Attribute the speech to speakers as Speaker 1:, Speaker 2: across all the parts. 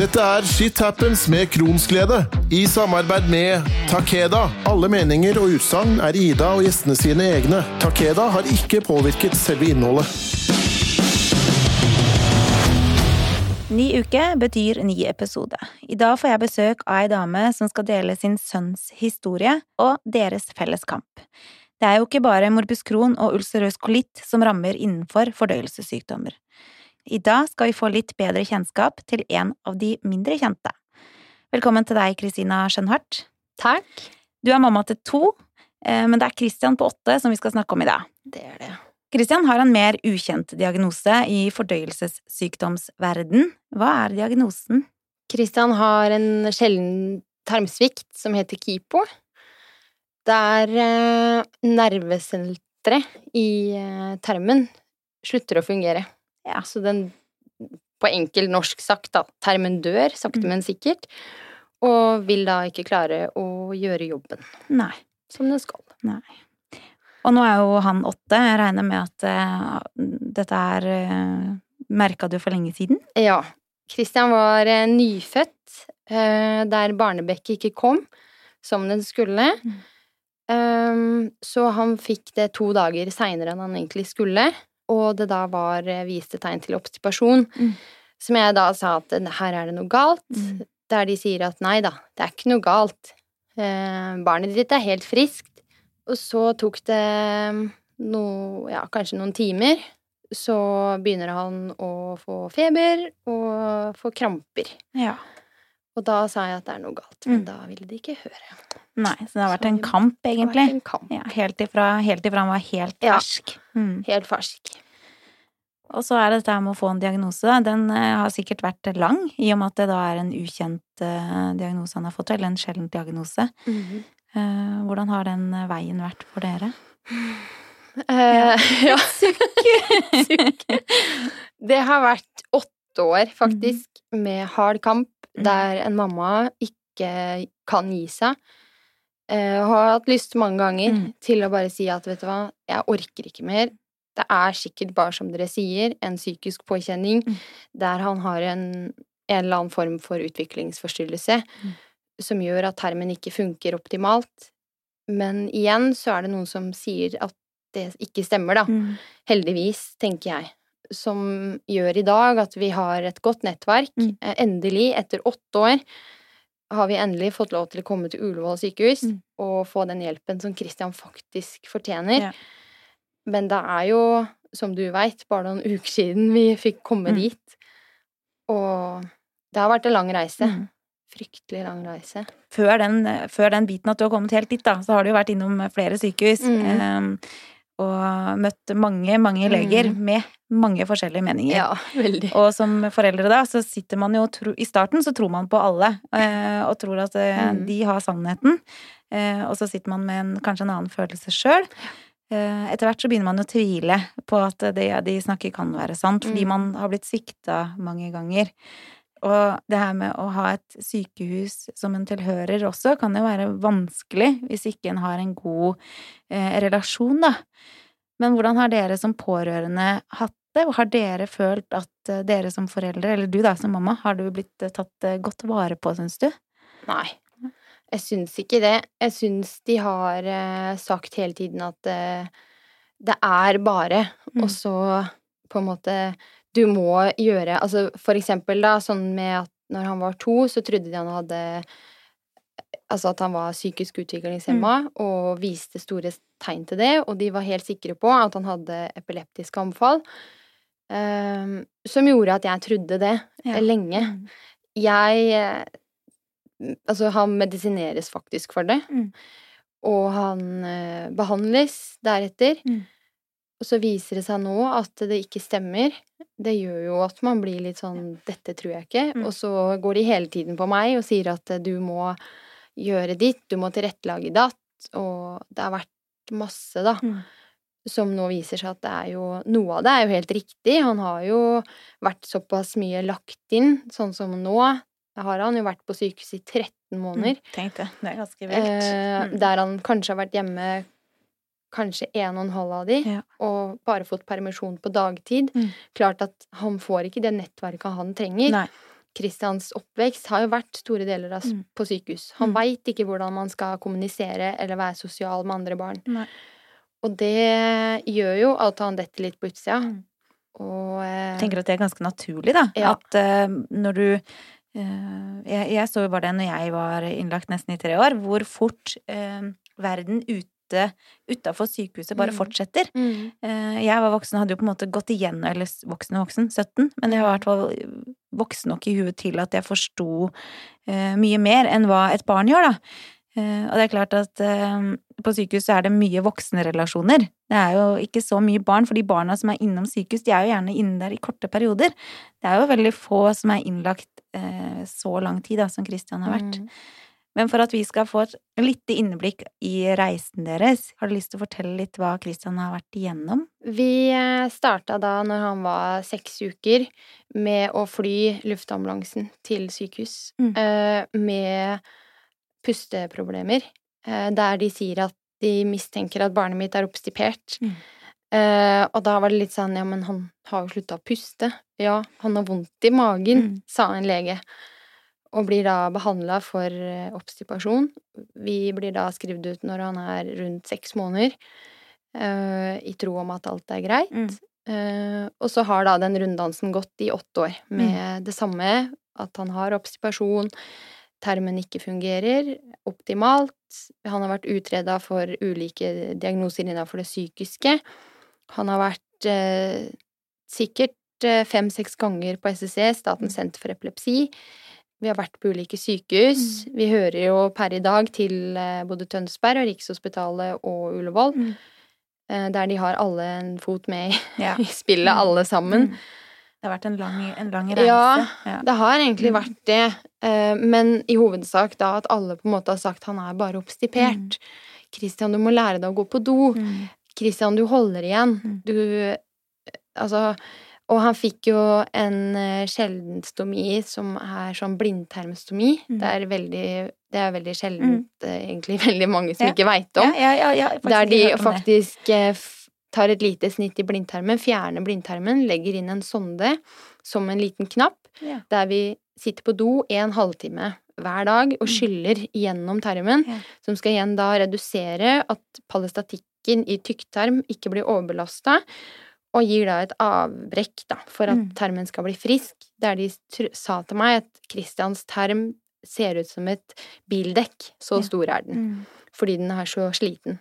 Speaker 1: Dette er Shit Happens med Kronsglede, i samarbeid med Takeda. Alle meninger og utsagn er Ida og gjestene sine egne. Takeda har ikke påvirket selve innholdet.
Speaker 2: Ny uke betyr ny episode. I dag får jeg besøk av ei dame som skal dele sin sønns historie og deres felles kamp. Det er jo ikke bare morbus Crohn og ulcerøs kolitt som rammer innenfor fordøyelsessykdommer. I dag skal vi få litt bedre kjennskap til en av de mindre kjente. Velkommen til deg, Kristina Skjønhardt.
Speaker 3: Takk.
Speaker 2: Du er mamma til to, eh, men det er Christian på åtte som vi skal snakke om i dag.
Speaker 3: Det er det.
Speaker 2: Christian har en mer ukjent diagnose i fordøyelsessykdomsverden. Hva er diagnosen?
Speaker 3: Christian har en sjelden tarmsvikt som heter KIPO. Der er nervesenteret i eh, tarmen slutter å fungere.
Speaker 2: Ja.
Speaker 3: Så den, på enkel norsk sagt, da, termen dør sakte,
Speaker 2: Mm.
Speaker 3: men sikkert. Og vil da ikke klare å gjøre jobben
Speaker 2: Nei.
Speaker 3: som den skal.
Speaker 2: Nei. Og nå er jo han åtte. Jeg regner med at uh, dette er uh, Merka du for lenge siden?
Speaker 3: Ja. Christian var uh, nyfødt uh, der barnebekket ikke kom som den skulle.
Speaker 2: Mm.
Speaker 3: Um, så han fikk det to dager seinere enn han egentlig skulle, og det da var eh, viste tegn til obstipasjon.
Speaker 2: Mm.
Speaker 3: Som jeg da sa at eh, her er det noe galt,
Speaker 2: Mm.
Speaker 3: der de sier at nei da, det er ikke noe galt. Eh, barnet ditt er helt friskt. Og så tok det noe, ja, kanskje noen timer. Så begynner han å få feber og få kramper.
Speaker 2: Ja.
Speaker 3: Og da sa jeg at det er noe galt, men
Speaker 2: Mm.
Speaker 3: da ville de ikke høre.
Speaker 2: Nei, så det har vært
Speaker 3: Så
Speaker 2: en kamp, egentlig.
Speaker 3: en kamp.
Speaker 2: Ja, helt ifra, helt ifra han var helt
Speaker 3: Ja.
Speaker 2: fersk. Mm.
Speaker 3: Helt fersk.
Speaker 2: Og så er det dette med å få en diagnose. Den eh, har sikkert vært lang, i og med at det da er en ukjent eh, diagnose han har fått, eller en sjelden diagnose. Eh, hvordan har den veien vært for dere?
Speaker 3: Uh, ja. Sukk. Det har vært åtte år, faktisk, med hard kamp,
Speaker 2: Mhm.
Speaker 3: Der en mamma ikke kan gi seg. Jeg har hatt lyst mange ganger
Speaker 2: mm.
Speaker 3: til å bare si at vet du hva, jeg orker ikke mer. Det er sikkert bare som dere sier, en psykisk påkjenning
Speaker 2: mm.
Speaker 3: der han har en, en eller annen form for utviklingsforstyrrelse
Speaker 2: mm.
Speaker 3: som gjør at termen ikke funker optimalt. Men igjen så er det noen som sier at det ikke stemmer, da.
Speaker 2: Mm.
Speaker 3: Heldigvis, tenker jeg. Som gjør i dag at vi har et godt nettverk.
Speaker 2: Mm.
Speaker 3: Eh, Endelig, etter åtte år, har vi endelig fått lov til å komme til Ullevål sykehus
Speaker 2: Mm.
Speaker 3: og få den hjelpen som Christian faktisk fortjener.
Speaker 2: Ja.
Speaker 3: Men det er jo, som du veit, bare noen uker siden vi fikk komme
Speaker 2: Mm.
Speaker 3: dit. Og det har vært en lang reise.
Speaker 2: Mm.
Speaker 3: Fryktelig lang reise.
Speaker 2: Før, den, før den biten at du har kommet helt dit, da, så har du jo vært innom flere sykehus.
Speaker 3: Mm.
Speaker 2: eh, og møtt mange, mange leger
Speaker 3: mm.
Speaker 2: med mange forskjellige meninger.
Speaker 3: Ja, veldig.
Speaker 2: Og som foreldre da, så sitter man jo I starten så tror man på alle, eh, og tror at eh,
Speaker 3: Mhm.
Speaker 2: de har sannheten. Eh, og så sitter man med en, kanskje en annen følelse sjøl. Etter hvert så begynner man å tvile på at det de snakker kan være sant, fordi
Speaker 3: Mhm.
Speaker 2: man har blitt svikta mange ganger. Og det her med å ha et sykehus som en tilhører også, kan jo være vanskelig hvis ikke en har en god eh, relasjon, da. Men hvordan har dere som pårørende hatt det, og har dere følt at eh, dere som foreldre, eller du da som mamma, har du blitt eh, tatt eh, godt vare på, syns du?
Speaker 3: Nei. Jeg syns ikke det. Jeg syns de har eh, sagt hele tiden at eh, det er bare,
Speaker 2: Mm.
Speaker 3: og så på en måte Du må gjøre Altså for eksempel, da, sånn med at når han var to, så trodde de han hadde Altså at han var psykisk utviklingshemma, og viste store tegn til det, og de var helt sikre på at han hadde epileptiske anfall. Um, som gjorde at jeg trodde det
Speaker 2: Ja.
Speaker 3: lenge.
Speaker 2: Mm.
Speaker 3: Jeg eh, Altså, han medisineres faktisk for det.
Speaker 2: Mm.
Speaker 3: Og han eh, behandles deretter.
Speaker 2: Mm.
Speaker 3: Og så viser det seg nå at det ikke stemmer. Det gjør jo at man blir litt sånn 'Dette tror jeg ikke'.
Speaker 2: Mm.
Speaker 3: Og så går de hele tiden på meg og sier at du må gjøre ditt, du må tilrettelage datt. Og det har vært masse, da.
Speaker 2: Mm.
Speaker 3: Som nå viser seg at det er jo Noe av det er jo helt riktig. Han har jo vært såpass mye lagt inn, sånn som nå. Har han jo vært på sykehus i 13 måneder.
Speaker 2: Mm. Tenk det. Det er ganske vilt.
Speaker 3: Eh,
Speaker 2: Mm.
Speaker 3: Der han kanskje har vært hjemme kanskje en og en halv av de,
Speaker 2: Ja.
Speaker 3: og bare fått permisjon på dagtid.
Speaker 2: Mm.
Speaker 3: Klart at han får ikke det nettverket han trenger.
Speaker 2: Nei.
Speaker 3: Christians oppvekst har jo vært store deler av
Speaker 2: Mm.
Speaker 3: på sykehus. Han
Speaker 2: Mm.
Speaker 3: veit ikke hvordan man skal kommunisere eller være sosial med andre barn.
Speaker 2: Nei.
Speaker 3: Og det gjør jo at han detter litt på utsida.
Speaker 2: Mm.
Speaker 3: Og eh,
Speaker 2: Jeg tenker at det er ganske naturlig, da.
Speaker 3: Ja.
Speaker 2: At eh, når du eh, jeg, jeg så jo bare det når jeg var innlagt nesten i tre år, hvor fort eh, verden ute utafor sykehuset bare
Speaker 3: Mm.
Speaker 2: fortsetter.
Speaker 3: mm,
Speaker 2: Eh, jeg var voksen og hadde jo på en måte gått igjennom, eller voksen og voksen, 17, men jeg var i hvert fall voksen nok i huet til at jeg forsto eh, mye mer enn hva et barn gjør, da. Eh, og det er klart at eh, på sykehus så er det mye voksenrelasjoner. Det er jo ikke så mye barn, for de barna som er innom sykehus, de er jo gjerne inne der i korte perioder. Det er jo veldig få som er innlagt eh, så lang tid da, som Christian har vært.
Speaker 3: mm.
Speaker 2: Men for at vi skal få et lite innblikk i reisen deres, har du lyst til å fortelle litt hva Christian har vært igjennom?
Speaker 3: Vi starta da når han var seks uker, med å fly luftambulansen til sykehus.
Speaker 2: Mm.
Speaker 3: eh, Med pusteproblemer. eh, Der de sier at de mistenker at barnet mitt er oppstipert.
Speaker 2: Mm.
Speaker 3: Eh, og da var det litt sånn ja, men han har jo slutta å puste. Ja, han har vondt i magen,
Speaker 2: Mm.
Speaker 3: sa en lege. Og blir da behandla for obstipasjon. Vi blir da skrevet ut når han er rundt seks måneder, uh, i tro om at alt er greit.
Speaker 2: Mm.
Speaker 3: Uh, og så har da den runddansen gått i åtte år med det samme, at han har obstipasjon, termen ikke fungerer optimalt, han har vært utreda for ulike diagnoser innenfor det psykiske, han har vært uh, sikkert eh, fem-seks ganger på SSC, Statens senter for epilepsi. Vi har vært på ulike sykehus. Vi hører jo per i dag til eh, både Tønsberg og Rikshospitalet og Ullevål,
Speaker 2: Mm.
Speaker 3: eh, der de har alle en fot med i,
Speaker 2: Ja.
Speaker 3: i spillet, alle sammen.
Speaker 2: Mm. Det har vært en lang, en lang reise.
Speaker 3: Ja,
Speaker 2: Ja.
Speaker 3: Det har egentlig
Speaker 2: Mm.
Speaker 3: vært det, eh, men i hovedsak da at alle på en måte har sagt han er bare oppstipert. Kristian, du må lære deg å gå på do.
Speaker 2: Mm.
Speaker 3: Du holder igjen.
Speaker 2: Mm.
Speaker 3: Du Altså Og han fikk jo en eh, sjelden stomi som er sånn blindtarmstomi.
Speaker 2: Mm.
Speaker 3: Det er veldig Det er veldig sjeldent, mm. egentlig veldig mange som
Speaker 2: Ja.
Speaker 3: ikke veit om.
Speaker 2: Ja, ja,
Speaker 3: Der de faktisk eh, tar et lite snitt i blindtarmen, fjerner blindtarmen, legger inn en sonde som en liten knapp, der vi sitter på do en halvtime hver dag og
Speaker 2: Mm.
Speaker 3: skyller gjennom tarmen,
Speaker 2: Ja.
Speaker 3: som skal igjen da redusere at palestatikken i tykktarm ikke blir overbelasta, og gir da et avbrekk da, for at
Speaker 2: Mm.
Speaker 3: tarmen skal bli frisk. Der de sa til meg at Christians tarm ser ut som et bildekk, så stor er den,
Speaker 2: Mm.
Speaker 3: fordi den er så sliten.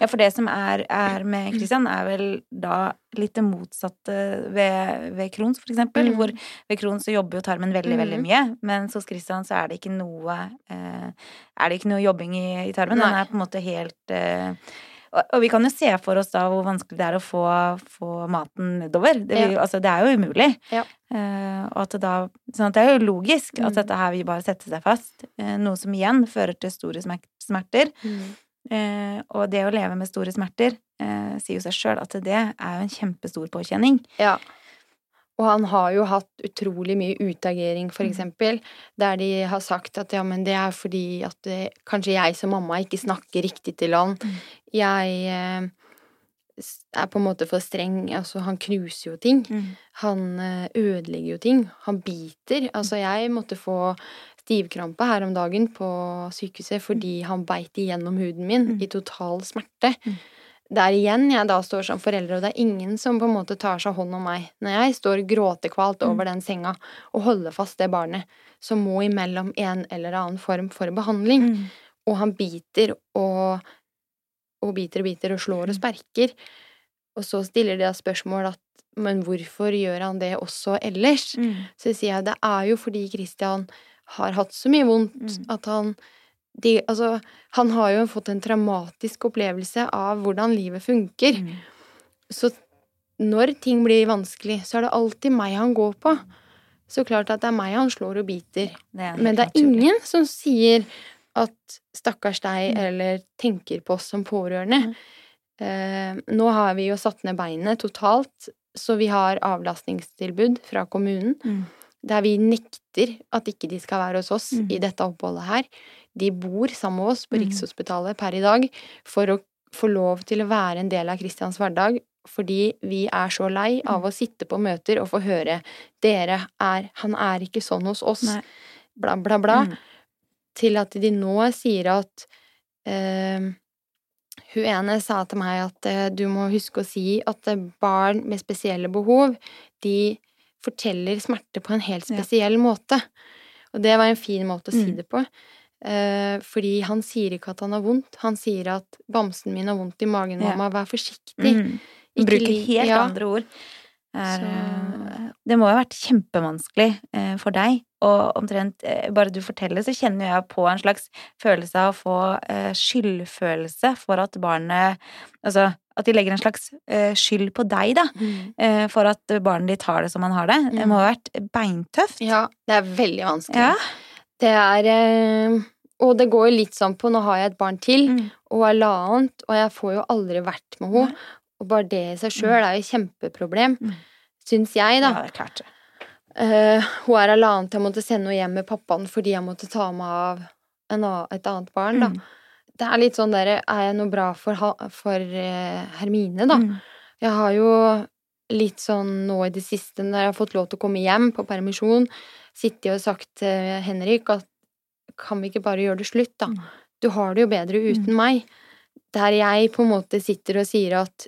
Speaker 2: Ja, for det som er, er med Christian, er vel da litt det motsatte ved, ved Crohns, for eksempel.
Speaker 3: Mm.
Speaker 2: Hvor ved Crohns så jobber jo tarmen veldig, veldig
Speaker 3: Mm.
Speaker 2: mye, mens hos Christian så er det ikke noe eh, Er det ikke noe jobbing i, i tarmen. Den er på en måte helt eh, og, vi kan jo se for oss da hvor vanskelig det er å få, få maten nedover. Det, ja. altså, det er jo umulig.
Speaker 3: Ja.
Speaker 2: Uh, og at det da Sånn at det er jo logisk at
Speaker 3: Mm.
Speaker 2: dette her vil bare sette seg fast. Uh, noe som igjen fører til store smerter. smerter. Uh, og det å leve med store smerter sier jo seg sjøl at det er jo en kjempestor påkjenning.
Speaker 3: Ja. Og han har jo hatt utrolig mye utagering, for
Speaker 2: Mm.
Speaker 3: eksempel, der de har sagt at ja, men det er fordi at det, kanskje jeg som mamma ikke snakker riktig til han.
Speaker 2: Mm.
Speaker 3: Jeg eh, er på en måte for streng. Altså, han knuser jo ting. Han eh, ødelegger jo ting. Han biter. Altså, jeg måtte få stivkrampe her om dagen på sykehuset fordi han beit igjennom huden min
Speaker 2: Mm.
Speaker 3: i total smerte.
Speaker 2: Mm.
Speaker 3: Der igjen jeg da står som forelder, og det er ingen som på en måte tar seg hånd om meg. Når jeg står gråtekvalt
Speaker 2: Mm.
Speaker 3: over den senga og holder fast det barnet, som må imellom en eller annen form for behandling,
Speaker 2: Mm.
Speaker 3: og han biter og, og biter og biter og slår og
Speaker 2: Mm.
Speaker 3: sperker. Og så stiller de da spørsmål at men hvorfor gjør han det også ellers?
Speaker 2: Mm.
Speaker 3: Så sier jeg det er jo fordi Christian har hatt så mye vondt
Speaker 2: Mm.
Speaker 3: at han de, altså, han har jo fått en traumatisk opplevelse av hvordan livet funker.
Speaker 2: Mm.
Speaker 3: Så når ting blir vanskelig, så er det alltid meg han går på. Så klart at det er meg han slår og biter.
Speaker 2: Det
Speaker 3: Men det er
Speaker 2: naturlig.
Speaker 3: ingen som sier at 'stakkars deg',
Speaker 2: Mm.
Speaker 3: eller tenker på oss som pårørende. Eh, nå har vi jo satt ned beinet totalt, så vi har avlastningstilbud fra kommunen.
Speaker 2: Mm.
Speaker 3: Der vi nekter at ikke de skal være hos oss
Speaker 2: Mm.
Speaker 3: i dette oppholdet her. De bor sammen med oss på
Speaker 2: Mm.
Speaker 3: Rikshospitalet per i dag for å få lov til å være en del av Kristians hverdag. fordi vi er så lei av å sitte på møter og få høre 'Dere er Han er ikke sånn hos oss',
Speaker 2: Nei.
Speaker 3: bla, bla, bla.
Speaker 2: Mm.
Speaker 3: Til at de nå sier at eh, Hun ene sa til meg at eh, du må huske å si at eh, barn med spesielle behov, de forteller smerte på en helt
Speaker 2: Ja.
Speaker 3: spesiell måte. Og det var en fin måte å si
Speaker 2: Mm.
Speaker 3: det på. Eh, fordi han sier ikke at han har vondt. Han sier at 'bamsen min har vondt i magen, mamma, vær forsiktig'.
Speaker 2: Mm. Bruker helt
Speaker 3: ja.
Speaker 2: andre ord. Er, eh, Det må jo ha vært kjempevanskelig eh, for deg, og omtrent bare du forteller, så kjenner jeg på en slags følelse av å få skyldfølelse for at barnet Altså at de legger en slags skyld på deg, da,
Speaker 3: Mm.
Speaker 2: for at barnet ditt har det som han har det. Det
Speaker 3: Mm.
Speaker 2: må ha vært beintøft.
Speaker 3: Ja, det er veldig vanskelig.
Speaker 2: Ja.
Speaker 3: Det er eh, Og det går jo litt sånn på Nå har jeg et barn til,
Speaker 2: Mm.
Speaker 3: og halvannet, og jeg får jo aldri vært med henne. Og bare det i seg sjøl er jo et kjempeproblem,
Speaker 2: Mm.
Speaker 3: syns jeg, da.
Speaker 2: Ja, det er klart.
Speaker 3: Uh, hun er halvannet, jeg måtte sende henne hjem med pappaen fordi jeg måtte ta meg av en, et annet barn, da.
Speaker 2: Mm.
Speaker 3: Det er litt sånn derre Er jeg noe bra for, for uh, Hermine, da?
Speaker 2: Mm.
Speaker 3: Jeg har jo litt sånn nå i det siste, når jeg har fått lov til å komme hjem på permisjon, sittet og sagt til Henrik at kan vi ikke bare gjøre det slutt, da?
Speaker 2: Mm.
Speaker 3: Du har det jo bedre uten meg. Der jeg på en måte sitter og sier at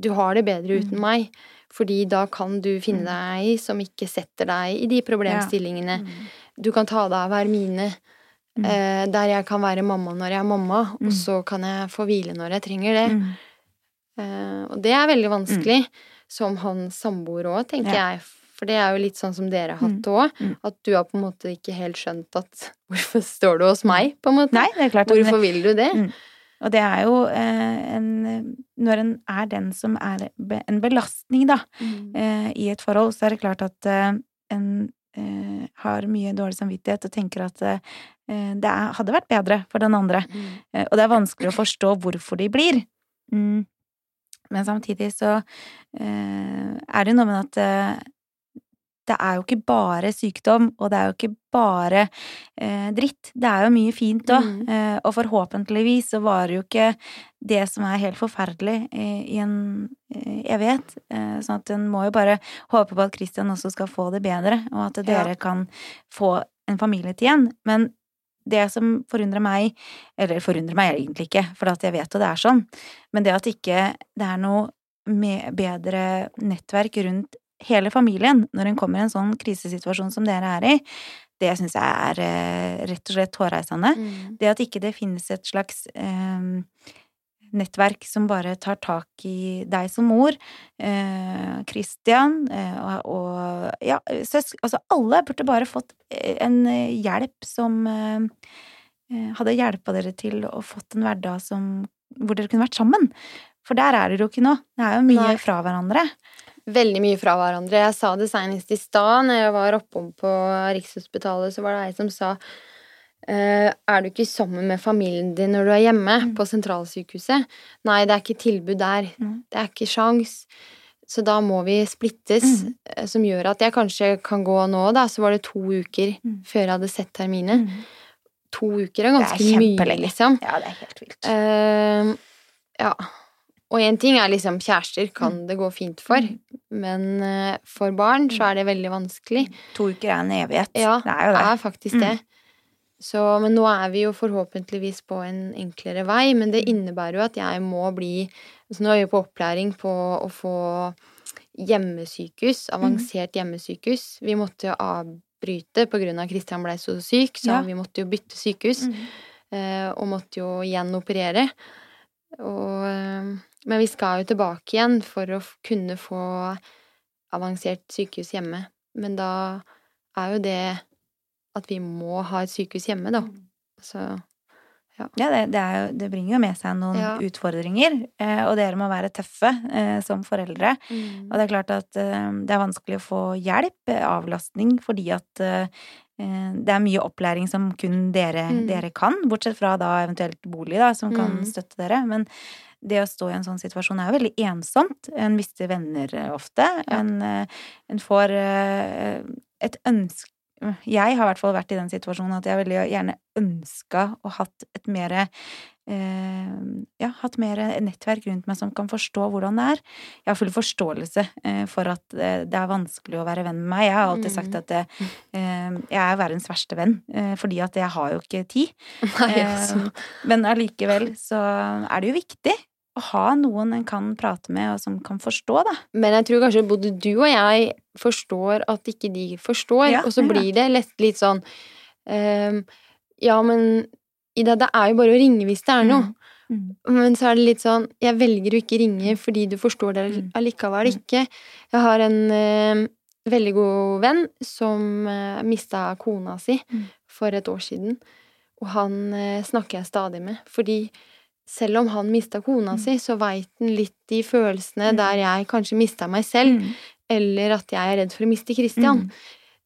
Speaker 3: du har det bedre uten
Speaker 2: Mm.
Speaker 3: meg, fordi da kan du finne
Speaker 2: Mm.
Speaker 3: deg ei som ikke setter deg i de problemstillingene.
Speaker 2: Mm.
Speaker 3: Du kan ta deg av Hermine.
Speaker 2: Mm.
Speaker 3: Eh, der jeg kan være mamma når jeg er mamma,
Speaker 2: Mm.
Speaker 3: og så kan jeg få hvile når jeg trenger det.
Speaker 2: Mm.
Speaker 3: Eh, og det er veldig vanskelig, som hans samboer òg, tenker
Speaker 2: Ja.
Speaker 3: jeg. For det er jo litt sånn som dere har hatt
Speaker 2: Mm.
Speaker 3: òg.
Speaker 2: Mm.
Speaker 3: At du har på en måte ikke helt skjønt at Hvorfor står du hos meg, på en måte?
Speaker 2: Nei, det er klart Hvorfor
Speaker 3: Hvorfor vil du det?
Speaker 2: Mm. Og det er jo eh, en Når en er den som er en belastning, da,
Speaker 3: Mm.
Speaker 2: eh, i et forhold, så er det klart at eh, en eh, har mye dårlig samvittighet og tenker at eh, det er, hadde vært bedre for den andre.
Speaker 3: Mm.
Speaker 2: Eh, og det er vanskelig å forstå hvorfor de blir. Mm. Men samtidig så eh, er det jo noe med at eh, det er jo ikke bare sykdom, og det er jo ikke bare eh, dritt. Det er jo mye fint òg.
Speaker 3: Mm.
Speaker 2: Eh, og forhåpentligvis så varer jo ikke det som er helt forferdelig, i, i en eh, evighet. Eh, sånn at en må jo bare håpe på at Christian også skal få det bedre, og at
Speaker 3: Ja.
Speaker 2: dere kan få en familie til igjen. Men det som forundrer meg, eller forundrer meg egentlig ikke, for at jeg vet jo det er sånn, men det at ikke det er noe med bedre nettverk rundt hele familien når en kommer i en sånn krisesituasjon som dere er i, det syns jeg er eh, rett og slett hårreisende.
Speaker 3: Mm.
Speaker 2: Det at ikke det finnes et slags eh, nettverk som bare tar tak i deg som mor, Kristian eh, og, og ja, søs, altså alle burde bare fått eh, en eh, hjelp som eh, eh, hadde hjelpa dere til å fått en hverdag som, hvor dere kunne vært sammen. For der er dere jo ikke nå. Det er jo mye
Speaker 3: Nei.
Speaker 2: fra hverandre.
Speaker 3: Veldig mye fra hverandre. Jeg sa det senest i stad, når jeg var oppom på Rikshospitalet, så var det ei som sa eh, er du ikke sammen med familien din når du er hjemme
Speaker 2: Mm.
Speaker 3: på sentralsykehuset? Nei, det er ikke tilbud der.
Speaker 2: Mm.
Speaker 3: Det er ikke sjans. Så da må vi splittes,
Speaker 2: Mm.
Speaker 3: eh, som gjør at jeg kanskje kan gå nå, da. Så var det to uker
Speaker 2: Mm.
Speaker 3: før jeg hadde sett terminet. To uker er
Speaker 2: Det er
Speaker 3: ganske mye, liksom.
Speaker 2: Ja, det er helt vilt.
Speaker 3: Uh, ja. Og én ting er liksom kjærester
Speaker 2: Mm.
Speaker 3: kan det gå fint for, men eh, for barn så er det veldig vanskelig.
Speaker 2: To uker er en evighet.
Speaker 3: Ja,
Speaker 2: det er jo det.
Speaker 3: er faktisk det. Så, men nå er vi jo forhåpentligvis på en enklere vei, men det innebærer jo at jeg må bli altså Nå er vi på opplæring på å få hjemmesykehus, avansert hjemmesykehus. Vi måtte jo avbryte på grunn av Kristian blei så syk, så
Speaker 2: Ja.
Speaker 3: vi måtte jo bytte sykehus.
Speaker 2: Mm.
Speaker 3: Og måtte jo igjen operere. Og, eh, men vi skal jo tilbake igjen for å kunne få avansert sykehus hjemme. Men da er jo det at vi må ha et sykehus hjemme, da. Så
Speaker 2: Ja, det, det, er jo, det bringer jo med seg noen
Speaker 3: Ja.
Speaker 2: utfordringer, eh, og dere må være tøffe eh, som foreldre. Og det er klart at eh, det er vanskelig å få hjelp, avlastning, fordi at det er mye opplæring som kun dere,
Speaker 3: Mm.
Speaker 2: dere kan, bortsett fra da eventuelt bolig, da, som kan
Speaker 3: Mm.
Speaker 2: støtte dere. Men det å stå i en sånn situasjon er jo veldig ensomt. En mister venner ofte.
Speaker 3: Ja.
Speaker 2: En, en får et ønske Jeg har i hvert fall vært i den situasjonen at jeg veldig gjerne ønska å hatt et mer eh, Ja, hatt mer nettverk rundt meg som kan forstå hvordan det er. Jeg har full forståelse eh, for at eh, det er vanskelig å være venn med meg. Jeg har alltid sagt
Speaker 3: Mm.
Speaker 2: at det, eh, jeg er verdens verste venn, eh, fordi at jeg har jo ikke tid.
Speaker 3: Nei,
Speaker 2: Eh,
Speaker 3: altså.
Speaker 2: Men allikevel så er det jo viktig å ha noen en kan prate med, og som kan forstå, da.
Speaker 3: Men jeg tror kanskje både du og jeg forstår at ikke de forstår,
Speaker 2: Ja,
Speaker 3: og så blir det lett litt sånn um, Ja, men Ida, det er jo bare å ringe hvis det er noe.
Speaker 2: Mm.
Speaker 3: Men så er det litt sånn Jeg velger å ikke ringe fordi du forstår det
Speaker 2: Mm.
Speaker 3: allikevel
Speaker 2: Mm.
Speaker 3: ikke. Jeg har en um, veldig god venn som uh, mista kona si
Speaker 2: Mm.
Speaker 3: for et år siden. Og han uh, snakker jeg stadig med. Fordi selv om han mista kona
Speaker 2: Mm.
Speaker 3: si, så veit han litt de følelsene
Speaker 2: Mm.
Speaker 3: der jeg kanskje mista meg selv,
Speaker 2: Mm.
Speaker 3: eller at jeg er redd for å miste Christian,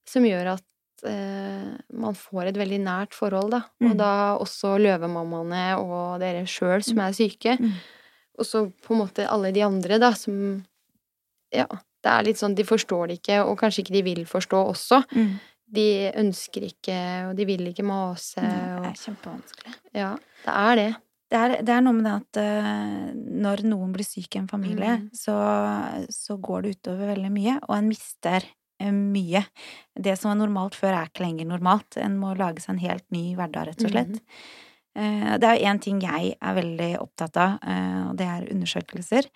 Speaker 3: som gjør at eh, man får et veldig nært forhold, da.
Speaker 2: Mm.
Speaker 3: Og da også løvemammaene og dere sjøl som er syke.
Speaker 2: Mm.
Speaker 3: Og så på en måte alle de andre, da, som Ja, det er litt sånn de forstår det ikke, og kanskje ikke de vil forstå også.
Speaker 2: Mm.
Speaker 3: De ønsker ikke, og de vil ikke mase,
Speaker 2: Det er kjempevanskelig.
Speaker 3: Ja, det er det.
Speaker 2: Det er, det er noe med det at uh, når noen blir syk i en familie,
Speaker 3: Mm.
Speaker 2: så, så går det utover veldig mye, og en mister eh, mye. Det som var normalt før, er ikke lenger normalt. En må lage seg en helt ny hverdag, rett og slett.
Speaker 3: Mm.
Speaker 2: Uh, Det er én ting jeg er veldig opptatt av, og det er undersøkelser.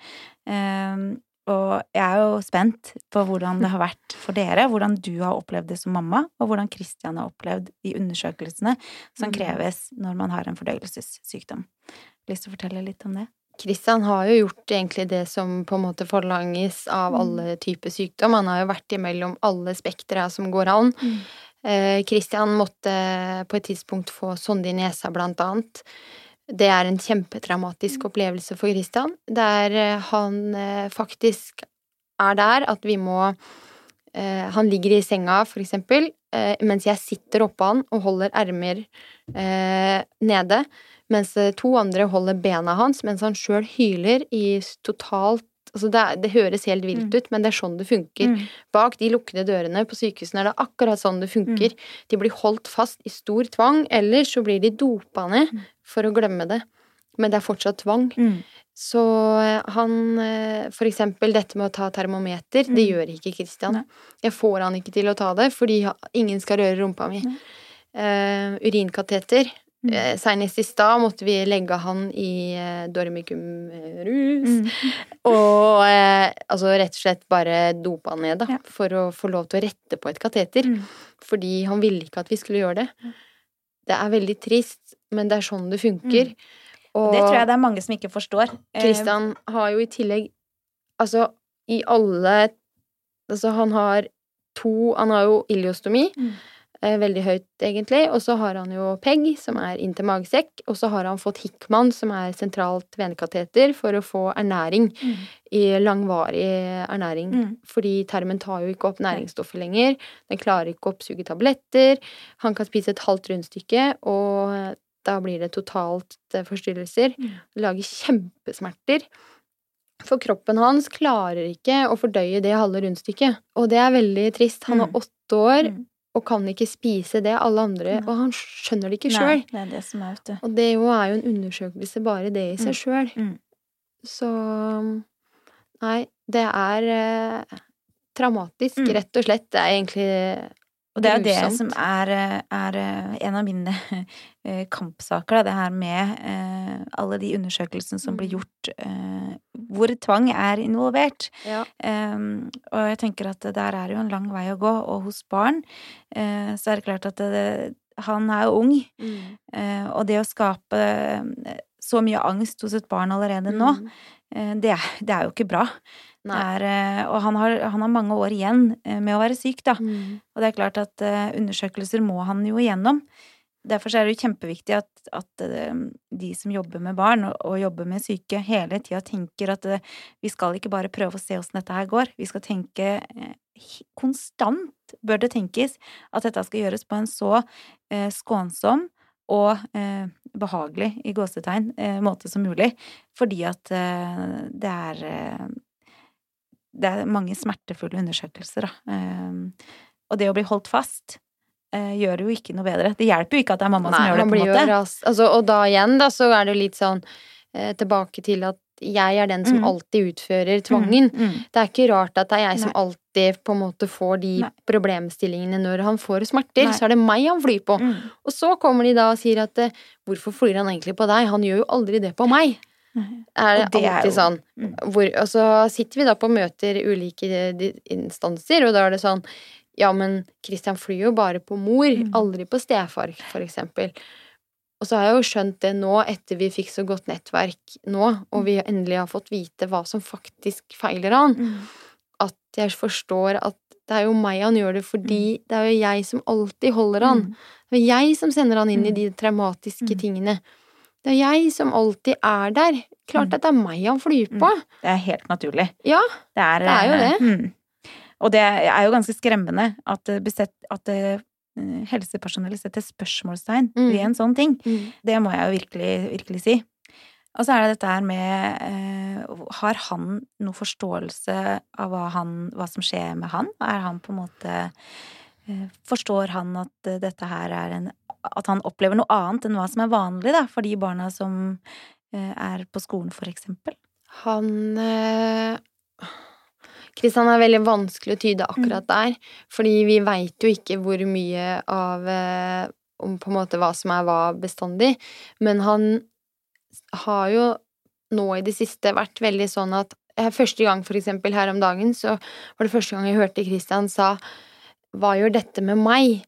Speaker 2: Eh, Og jeg er jo spent på hvordan det har vært for dere, hvordan du har opplevd det som mamma, og hvordan Kristian har opplevd de undersøkelsene som
Speaker 3: Mhm.
Speaker 2: kreves når man har en fordøyelsessykdom. Lyst til å fortelle litt om det?
Speaker 3: Kristian har jo gjort egentlig det som på en måte forlanges av
Speaker 2: Mm.
Speaker 3: alle typer sykdom. Han har jo vært imellom alle spektra som går an. Eh, Kristian måtte på et tidspunkt få sonde i nesa, blant annet. Det er en kjempetraumatisk opplevelse for Christian, der eh, han eh, faktisk er der at vi må eh, Han ligger i senga, for eksempel, mens jeg sitter oppå han og holder ermer nede, mens to andre holder bena hans, mens han sjøl hyler i totalt Altså det, det høres helt vilt
Speaker 2: Mm.
Speaker 3: ut, men det er sånn det funker.
Speaker 2: Mm.
Speaker 3: Bak de lukkede dørene på sykehusene er det akkurat sånn det funker. De blir holdt fast i stor tvang, eller så blir de dopa ned
Speaker 2: Mm.
Speaker 3: for å glemme det. Men det er fortsatt tvang.
Speaker 2: Mm.
Speaker 3: Så eh, han eh, For eksempel dette med å ta termometer, det
Speaker 2: Mm.
Speaker 3: gjør ikke Christian.
Speaker 2: Nei.
Speaker 3: Jeg får han ikke til å ta det, fordi ingen skal røre rumpa mi. Eh, urinkateter.
Speaker 2: Mm.
Speaker 3: Eh, Senest i stad måtte vi legge han i eh, dormicum-rus.
Speaker 2: Mm.
Speaker 3: Og eh, altså rett og slett bare dopa han ned, da.
Speaker 2: Ja.
Speaker 3: For å få lov til å rette på et kateter.
Speaker 2: Mm.
Speaker 3: Fordi han ville ikke at vi skulle gjøre det. Det er veldig trist, men det er sånn det funker.
Speaker 2: Og det tror jeg det er mange som ikke forstår. Eh,
Speaker 3: Kristian har jo i tillegg Altså, i alle Altså, han har to Han har jo iliostomi.
Speaker 2: Mm.
Speaker 3: Eh, Veldig høyt, egentlig. Og så har han jo PEG, som er inntil magesekk. Og så har han fått Hickman, som er sentralt venekateter, for å få ernæring.
Speaker 2: Mm.
Speaker 3: I langvarig ernæring.
Speaker 2: Mm.
Speaker 3: Fordi tarmen tar jo ikke opp næringsstoffer lenger. Den klarer ikke å oppsuge tabletter. Han kan spise et halvt rundstykke, og da blir det totalt eh, forstyrrelser.
Speaker 2: Mm.
Speaker 3: Lager kjempesmerter. For kroppen hans klarer ikke å fordøye det halve rundstykket. Og det er veldig trist. Han
Speaker 2: Mm.
Speaker 3: er åtte år
Speaker 2: Mm.
Speaker 3: Og kan ikke spise det alle andre,
Speaker 2: Nei.
Speaker 3: og han skjønner det ikke sjøl. Og det jo er jo en undersøkelse bare det i seg
Speaker 2: Mm.
Speaker 3: sjøl.
Speaker 2: Mm.
Speaker 3: Så Nei, det er eh, traumatisk,
Speaker 2: Mm.
Speaker 3: rett og slett. Det er egentlig
Speaker 2: Og det er jo det som er, er eh, en av mine eh, kampsaker, da, det her med eh, alle de undersøkelsene som blir
Speaker 3: Mm.
Speaker 2: gjort hvor tvang er involvert.
Speaker 3: Ja.
Speaker 2: Um, og jeg tenker at der er jo en lang vei å gå, og hos barn så er det klart at det, han er jo ung,
Speaker 3: Mm.
Speaker 2: og det å skape så mye angst hos et barn allerede nå,
Speaker 3: Mm.
Speaker 2: det, det er jo ikke bra. Er, eh, og han har, han har mange år igjen eh, med å være syk, da.
Speaker 3: Mm.
Speaker 2: Og det er klart at eh, undersøkelser må han jo igjennom. Derfor er det jo kjempeviktig at, at de som jobber med barn og, og jobber med syke, hele tida tenker at vi skal ikke bare prøve å se åssen dette her går. Vi skal tenke Konstant bør det tenkes at dette skal gjøres på en så eh, skånsom og eh, behagelig, i gåsetegn, eh, måte som mulig. Fordi at det er Det er mange smertefulle undersøkelser, da. Eh, og det å bli holdt fast eh, gjør jo ikke noe bedre. Det hjelper jo ikke at det er mamma som gjør det, på en måte.
Speaker 3: ras... Altså, og da igjen, da, så er det jo litt sånn eh, tilbake til at jeg er den som
Speaker 2: Mm.
Speaker 3: alltid utfører tvangen.
Speaker 2: Mm, mm.
Speaker 3: Det er ikke rart at det er jeg som
Speaker 2: Nei.
Speaker 3: alltid på en måte får de
Speaker 2: Nei.
Speaker 3: problemstillingene når han får smerter.
Speaker 2: Nei.
Speaker 3: Så er det meg han flyr på.
Speaker 2: Mm.
Speaker 3: Og så kommer de da og sier at eh, hvorfor flyr han egentlig på deg? Han gjør jo aldri det på meg. Er det,
Speaker 2: det
Speaker 3: alltid er
Speaker 2: jo-
Speaker 3: sånn.
Speaker 2: Mm.
Speaker 3: Hvor, og så sitter vi da på møter ulike eh, instanser, og da er det sånn Ja, men Christian flyr jo bare på mor,
Speaker 2: Mm.
Speaker 3: aldri på stefar, for eksempel. Og så har jeg jo skjønt det nå, etter vi fikk så godt nettverk nå, og vi endelig har fått vite hva som faktisk feiler han,
Speaker 2: Mm.
Speaker 3: at jeg forstår at det er jo meg han gjør det fordi det er jo jeg som alltid holder han.
Speaker 2: Mm.
Speaker 3: Det er jeg som sender han inn i
Speaker 2: Mm.
Speaker 3: de traumatiske
Speaker 2: Mm.
Speaker 3: tingene. Det er jeg som alltid er der. Klart
Speaker 2: Mm.
Speaker 3: at det er meg han flyr på.
Speaker 2: Det er helt naturlig.
Speaker 3: Ja,
Speaker 2: Det er,
Speaker 3: Det er jo
Speaker 2: eh,
Speaker 3: det.
Speaker 2: Mm. Og det er jo ganske skremmende at, besett, at eh, helsepersonell setter spørsmålstegn
Speaker 3: Mm.
Speaker 2: ved en sånn ting.
Speaker 3: Mm.
Speaker 2: Det må jeg jo virkelig, virkelig si. Og så er det dette her med eh, Har han noe forståelse av hva, han, hva som skjer med han? Er han på en måte eh, Forstår han at eh, dette her er en At han opplever noe annet enn hva som er vanlig da, for de barna som eh, er på skolen, for eksempel?
Speaker 3: Han eh, Kristian er veldig vanskelig å tyde akkurat der, fordi vi veit jo ikke hvor mye av eh, om på en måte hva som er hva bestandig, men han har jo nå i det siste vært veldig sånn at eh, Første gang, for eksempel, her om dagen, så var det første gang jeg hørte Kristian sa Hva gjør dette med meg?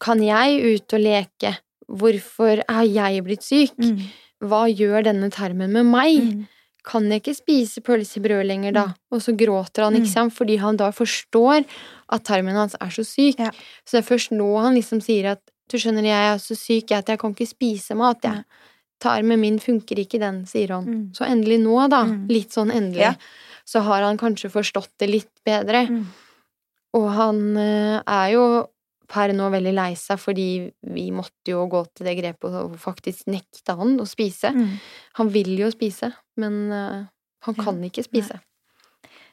Speaker 3: Kan jeg ut og leke? Hvorfor er jeg blitt syk?
Speaker 2: Mm.
Speaker 3: Hva gjør denne termen med meg?
Speaker 2: Mm.
Speaker 3: Kan jeg ikke spise pølsebrød lenger, da? Og så gråter han, ikke
Speaker 2: Mm.
Speaker 3: sant, fordi han da forstår at tarmen hans er så syk.
Speaker 2: Ja.
Speaker 3: Så det er først nå han liksom sier at du skjønner, jeg er så syk at jeg kan ikke spise mat, jeg. Tarmen min funker ikke, den, sier han.
Speaker 2: Mm.
Speaker 3: Så endelig nå, da,
Speaker 2: Mm.
Speaker 3: litt sånn endelig,
Speaker 2: Ja.
Speaker 3: så har han kanskje forstått det litt bedre.
Speaker 2: Mm.
Speaker 3: Og han eh, er jo per nå veldig lei seg, fordi vi måtte jo gå til det grepet og faktisk nekta han å spise.
Speaker 2: Mm.
Speaker 3: Han vil jo spise, men eh, han kan ikke spise.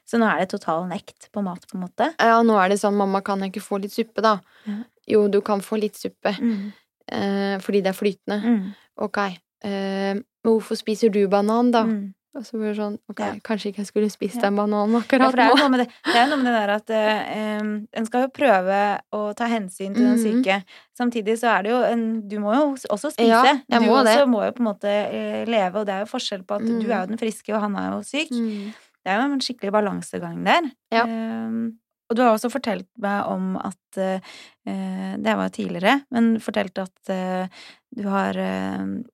Speaker 2: Så nå er det total nekt på mat, på en måte?
Speaker 3: Ja, nå er det sånn, mamma, kan jeg ikke få litt suppe, da?
Speaker 2: Ja.
Speaker 3: Jo, du kan få litt suppe,
Speaker 2: Mm.
Speaker 3: eh, fordi det er flytende.
Speaker 2: Mm.
Speaker 3: Ok, eh, men hvorfor spiser du banan, da?
Speaker 2: Mm.
Speaker 3: Og så blir det sånn, ok,
Speaker 2: Ja.
Speaker 3: kanskje ikke jeg skulle spist
Speaker 2: Ja.
Speaker 3: en banan akkurat
Speaker 2: det
Speaker 3: nå.
Speaker 2: det, det, er noe med det der at eh, en skal jo prøve å ta hensyn til den
Speaker 3: Mhm.
Speaker 2: syke. Samtidig så er det jo en Du må jo også spise.
Speaker 3: Ja, jeg
Speaker 2: du
Speaker 3: må
Speaker 2: også må jo på en måte eh, leve, og det er jo forskjell på at du
Speaker 3: Mhm.
Speaker 2: er jo den friske, og han er jo syk.
Speaker 3: Mm.
Speaker 2: Det er jo en skikkelig balansegang der.
Speaker 3: Ja.
Speaker 2: Em, og du har også fortalt meg om at eh, eh, Det var tidligere, men fortalt at eh, du har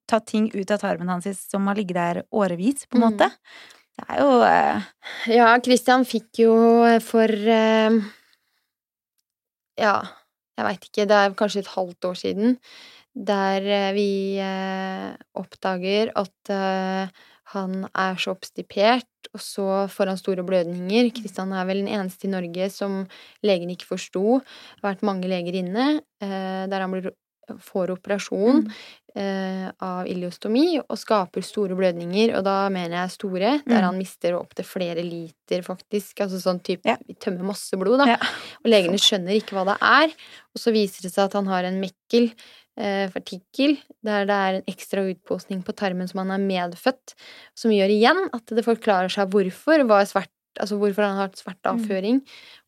Speaker 2: tatt ting ut av tarmen hans som har ligget der årevis, på en
Speaker 3: Mm.
Speaker 2: måte. Det er jo
Speaker 3: Ja, Christian fikk jo for Ja, jeg veit ikke, det er kanskje et halvt år siden, der vi oppdager at han er så obstipert, og så får han store blødninger. Kristian er vel den eneste i Norge som legen ikke forsto. Det har vært mange leger inne, eh, der han blir, får operasjon
Speaker 2: Mm.
Speaker 3: eh, av iliostomi og skaper store blødninger, og da mener jeg store, der
Speaker 2: Mm.
Speaker 3: han mister opptil flere liter, faktisk. Altså sånn type
Speaker 2: Ja.
Speaker 3: Vi tømmer masse blod, da.
Speaker 2: Ja.
Speaker 3: Og legene skjønner ikke hva det er. Og så viser det seg at han har en mekkel, eh, fartikkel, der det er en ekstra utposning på tarmen som han er medfødt, som gjør igjen at det forklarer seg hvorfor, svart, altså hvorfor han har hatt svart
Speaker 2: Mm.
Speaker 3: avføring.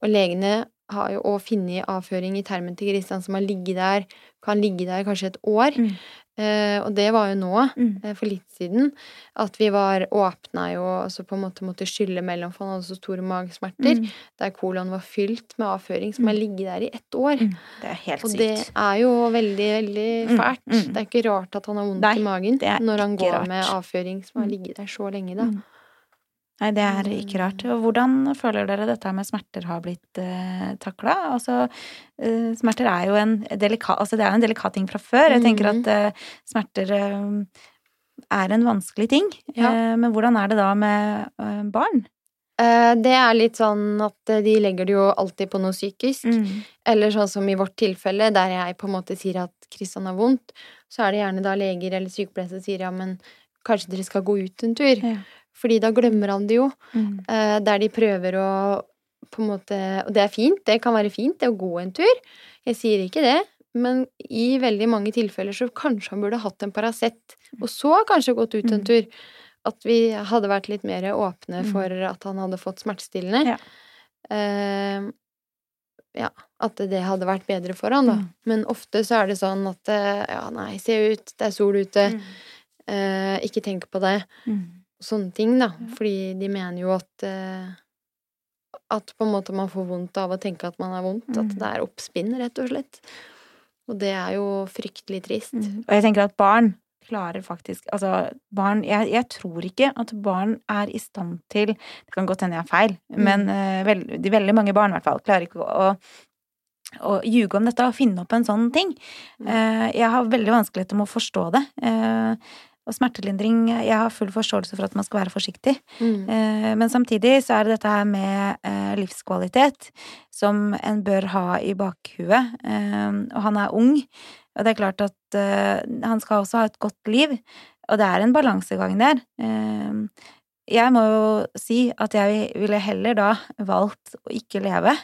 Speaker 3: Og legene har jo òg funnet avføring i termen til Kristian som har ligget der, kan ligge der kanskje et år.
Speaker 2: Mm.
Speaker 3: Eh, og det var jo nå,
Speaker 2: mm.
Speaker 3: eh, for litt siden, at vi var åpna jo altså på en måte måtte skylle mellom, for han hadde så store magesmerter,
Speaker 2: Mm.
Speaker 3: der kolon var fylt med avføring som har ligget der i ett år.
Speaker 2: Mm. Det er helt
Speaker 3: Og det er jo veldig, veldig
Speaker 2: Mm,
Speaker 3: fælt.
Speaker 2: mm.
Speaker 3: Det er ikke rart at han har vondt
Speaker 2: Nei,
Speaker 3: i magen når han går
Speaker 2: rart.
Speaker 3: med avføring som har
Speaker 2: Mm.
Speaker 3: ligget der så lenge, da.
Speaker 2: Mm. Nei, det er ikke rart. Og hvordan føler dere dette med smerter har blitt eh, takla? Altså, eh, smerter er jo en delikat, altså det er en delikat ting fra før. Jeg tenker at eh, smerter eh, er en vanskelig ting.
Speaker 3: Ja.
Speaker 2: Eh, men hvordan er det da med eh, barn?
Speaker 3: Eh, Det er litt sånn at eh, de legger det jo alltid på noe psykisk.
Speaker 2: Mm.
Speaker 3: Eller sånn som i vårt tilfelle, der jeg på en måte sier at Kristian har vondt, så er det gjerne da leger eller sykepleiere som sier ja, men kanskje dere skal gå ut en tur.
Speaker 2: Ja.
Speaker 3: Fordi da glemmer han det jo.
Speaker 2: Mm.
Speaker 3: Eh, Der de prøver å på en måte Og det er fint, det kan være fint, det å gå en tur. Jeg sier ikke det. Men i veldig mange tilfeller så kanskje han burde hatt en Paracet, og så kanskje gått ut en
Speaker 2: Mm.
Speaker 3: tur. At vi hadde vært litt mer åpne
Speaker 2: Mm.
Speaker 3: for at han hadde fått smertestillende.
Speaker 2: Ja.
Speaker 3: Uh, ja, at det hadde vært bedre for han, da.
Speaker 2: Mm.
Speaker 3: Men ofte så er det sånn at eh, ja, nei, se ut, det er sol ute,
Speaker 2: Mm.
Speaker 3: eh, ikke tenk på det.
Speaker 2: Mm.
Speaker 3: Sånne ting, da.
Speaker 2: Ja.
Speaker 3: Fordi de mener jo at eh, At på en måte man får vondt av å tenke at man har vondt. At
Speaker 2: Mm.
Speaker 3: det er oppspinn, rett og slett. Og det er jo fryktelig trist.
Speaker 2: Mm. Og jeg tenker at barn klarer faktisk Altså, barn jeg, jeg tror ikke at barn er i stand til Det kan godt hende jeg har feil,
Speaker 3: Mm.
Speaker 2: men uh, veld, de veldig mange barn i hvert fall klarer ikke å, å å ljuge om dette og finne opp en sånn ting.
Speaker 3: Mm.
Speaker 2: Eh, jeg har veldig vanskeligheter med å forstå det. Eh, og smertelindring Jeg har full forståelse for at man skal være forsiktig.
Speaker 3: Mm.
Speaker 2: Eh, Men samtidig så er det dette her med eh, livskvalitet som en bør ha i bakhuet. Eh, Og han er ung, og det er klart at han skal også ha et godt liv. Og det er en balansegang der. Eh, Jeg må jo si at jeg ville heller da valgt å ikke leve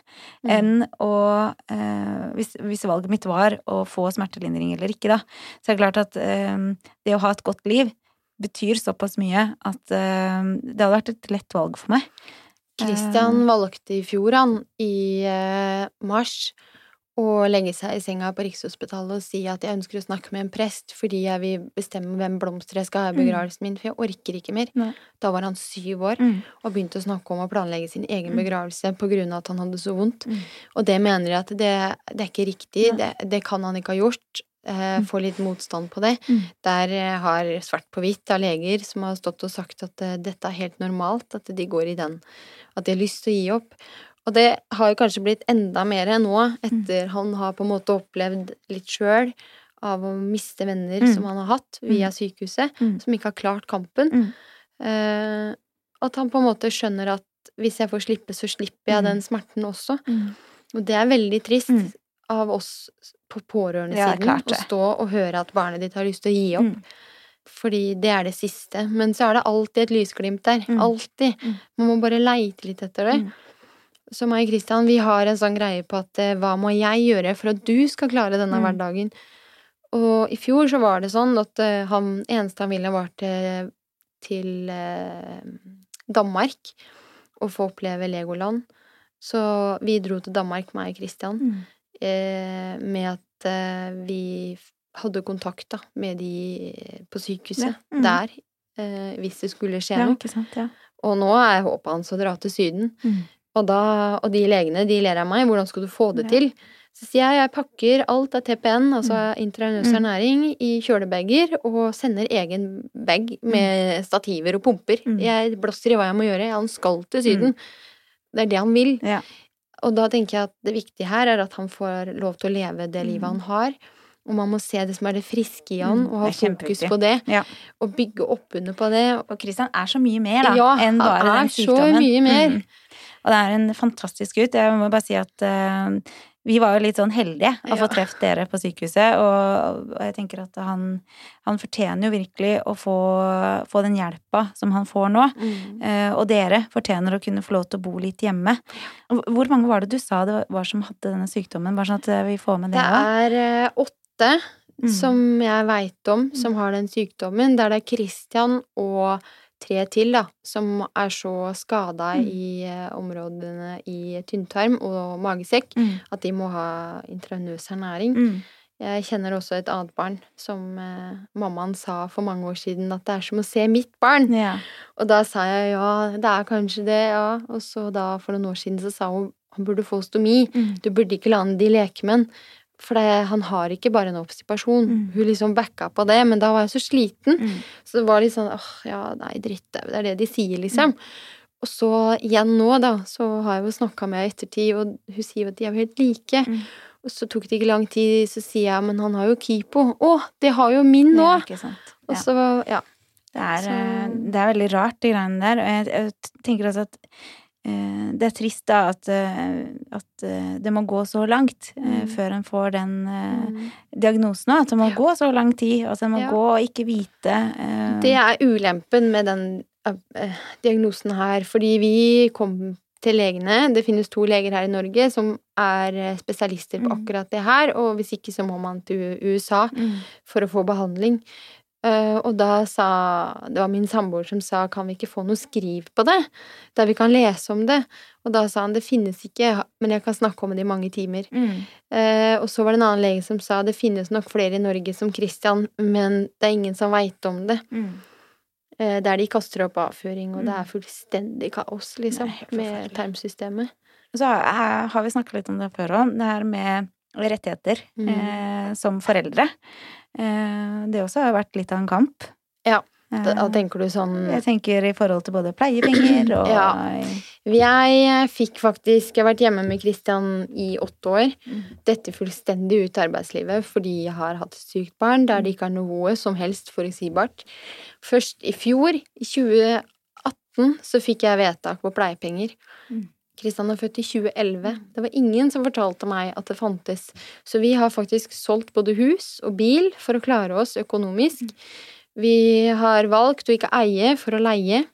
Speaker 3: Mm.
Speaker 2: enn å eh, hvis, hvis valget mitt var å få smertelindring eller ikke, da. Så er det klart at eh, det å ha et godt liv betyr såpass mye at eh, det hadde vært et lett valg for meg.
Speaker 3: Christian valgte i fjor, han, i eh, mars, å legge seg i senga på Rikshospitalet og si at jeg ønsker å snakke med en prest fordi jeg vil bestemme hvem blomster jeg skal ha i
Speaker 2: Mm.
Speaker 3: begravelsen min, for jeg orker ikke mer.
Speaker 2: Nei.
Speaker 3: Da var han syv år
Speaker 2: Mm.
Speaker 3: og begynte å snakke om å planlegge sin egen
Speaker 2: Mm.
Speaker 3: begravelse på grunn av at han hadde så vondt.
Speaker 2: Mm.
Speaker 3: Og det mener jeg at det, det er ikke riktig. Det, det kan han ikke ha gjort. Eh,
Speaker 2: Mm.
Speaker 3: få litt motstand på det. Der eh, har svart på hvitt av leger som har stått og sagt at eh, dette er helt normalt, at de går i den. At de har lyst til å gi opp. Og det har jo kanskje blitt enda mer nå, etter han har på en måte opplevd litt sjøl av å miste venner
Speaker 2: Mm.
Speaker 3: som han har hatt via sykehuset,
Speaker 2: Mm.
Speaker 3: som ikke har klart kampen.
Speaker 2: Mm.
Speaker 3: Eh, at han på en måte skjønner at hvis jeg får slippe, så slipper jeg
Speaker 2: Mm.
Speaker 3: den smerten også.
Speaker 2: Mm.
Speaker 3: Og det er veldig trist
Speaker 2: Mm.
Speaker 3: av oss på pårørendesiden
Speaker 2: Ja,
Speaker 3: å stå og høre at barnet ditt har lyst til å gi opp.
Speaker 2: Mm.
Speaker 3: Fordi det er det siste. Men så er det alltid et lysglimt der.
Speaker 2: Mm.
Speaker 3: Alltid.
Speaker 2: Mm.
Speaker 3: Man må bare leite litt etter det. Så meg og Christian, vi har en sånn greie på at eh, hva må jeg gjøre for at du skal klare denne
Speaker 2: Mm.
Speaker 3: hverdagen? Og i fjor så var det sånn at eh, han eneste han ville, var til, til eh, Danmark. Og få oppleve Legoland. Så vi dro til Danmark, meg og Christian,
Speaker 2: Mm.
Speaker 3: eh, med at vi hadde kontakt da, med de på sykehuset
Speaker 2: Ja, mm.
Speaker 3: der, hvis det skulle skje
Speaker 2: Ja,
Speaker 3: noe.
Speaker 2: ikke sant. Ja.
Speaker 3: Og nå er håpet hans å dra til Syden.
Speaker 2: Mm.
Speaker 3: Og, da, og de legene de ler av meg. Hvordan skal du få det
Speaker 2: Ja.
Speaker 3: til? Så sier jeg jeg pakker alt av TPN, altså intravenøs
Speaker 2: Mm.
Speaker 3: ernæring, i kjølebager og sender egen bag med stativer og pumper.
Speaker 2: Mm.
Speaker 3: Jeg blåser i hva jeg må gjøre. Han skal til Syden. Det er det han vil.
Speaker 2: Ja.
Speaker 3: Og da tenker jeg at det viktige her er at han får lov til å leve det livet han har. Og man må se det som er det friske i han,
Speaker 2: Mm,
Speaker 3: og ha fokus på det.
Speaker 2: Ja.
Speaker 3: Og bygge oppunder på det.
Speaker 2: Og Christian er så mye mer, da,
Speaker 3: Ja,
Speaker 2: enn bare
Speaker 3: han er
Speaker 2: den
Speaker 3: så
Speaker 2: sykdommen.
Speaker 3: mye mer.
Speaker 2: Mm. Og det er en fantastisk gutt. Jeg må bare si at uh, vi var jo litt sånn heldige å
Speaker 3: Ja.
Speaker 2: få truffet dere på sykehuset, og, og jeg tenker at han, han fortjener jo virkelig å få, få den hjelpa som han får nå.
Speaker 3: Mm.
Speaker 2: Uh, og dere fortjener å kunne få lov til å bo litt hjemme. Hvor mange var det du sa det var som hadde denne sykdommen? Bare sånn at eh, vi får med det
Speaker 3: Det er uh, åtte
Speaker 2: Mm.
Speaker 3: som jeg veit om, som har den sykdommen. Der det er Christian og tre til, da, som er så skada
Speaker 2: Mm.
Speaker 3: i eh, områdene i tynntarm og magesekk
Speaker 2: Mm.
Speaker 3: at de må ha intravenøs ernæring.
Speaker 2: Mm.
Speaker 3: Jeg kjenner også et annet barn som eh, mammaen sa for mange år siden at det er som å se mitt barn.
Speaker 2: Ja.
Speaker 3: Og da sa jeg ja, det er kanskje det, ja. Og så da for noen år siden så sa hun han burde få stomi.
Speaker 2: Mm.
Speaker 3: Du burde ikke la han de leke med han. For det, han har ikke bare en obstipasjon.
Speaker 2: Mm.
Speaker 3: Hun liksom backa på det, men da var jeg så sliten.
Speaker 2: Mm.
Speaker 3: Så det var litt sånn åh, ja, nei, drittau. Det er det de sier,
Speaker 2: Mm.
Speaker 3: liksom. Og så igjen nå, da, så har jeg jo snakka med henne i ettertid, og hun sier jo at de er jo helt like.
Speaker 2: Mm.
Speaker 3: Og så tok det ikke lang tid, så sier jeg men han har jo Kipo. Å, det har jo min nå!
Speaker 2: Ja, ikke sant.
Speaker 3: Og så, ja.
Speaker 2: Det er, eh, det er veldig rart, de greiene der. Og jeg, jeg tenker altså at det er trist da at, eh, at eh, det må gå så langt eh,
Speaker 3: Mm.
Speaker 2: før en får den eh,
Speaker 3: Mm.
Speaker 2: diagnosen. At det må
Speaker 3: Ja.
Speaker 2: gå så lang tid. at en må
Speaker 3: Ja.
Speaker 2: gå og ikke vite. eh,
Speaker 3: Det er ulempen med den eh, eh, diagnosen her, fordi vi kom til legene. Det finnes to leger her i Norge som er eh, spesialister på
Speaker 2: Mm.
Speaker 3: akkurat det her, og hvis ikke så må man til USA for å få behandling. Eh, og da sa Det var min samboer som sa kan vi ikke få noe skriv på det, der vi kan lese om det? Og da sa han det finnes ikke, men jeg kan snakke om det i mange timer.
Speaker 2: Mm.
Speaker 3: Uh, og så var det en annen lege som sa det finnes nok flere i Norge som Christian, men det er ingen som veit om det.
Speaker 2: Mm.
Speaker 3: Uh, der de kaster opp avføring, og det
Speaker 2: Mm.
Speaker 3: er fullstendig kaos, liksom,
Speaker 2: Det er
Speaker 3: med tarmsystemet.
Speaker 2: Så har vi snakket litt om det før òg, det her med rettigheter
Speaker 3: Mm.
Speaker 2: eh, som foreldre. Eh, det også har vært litt av en kamp.
Speaker 3: Ja,
Speaker 2: Eh,
Speaker 3: Da, da tenker du sånn
Speaker 2: jeg tenker i forhold til både pleiepenger og
Speaker 3: Ja. Jeg eh, fikk faktisk Jeg har vært hjemme med Christian i åtte år.
Speaker 2: Mm.
Speaker 3: Dette fullstendig ut av arbeidslivet fordi jeg har hatt et sykt barn der det ikke er noe som helst forutsigbart. Først i fjor, i 2018, så fikk jeg vedtak på pleiepenger.
Speaker 2: Mm.
Speaker 3: Christian er født i 2011. Det var ingen som fortalte meg at det fantes. Så vi har faktisk solgt både hus og bil for å klare oss økonomisk. Vi har valgt å ikke eie for å leie.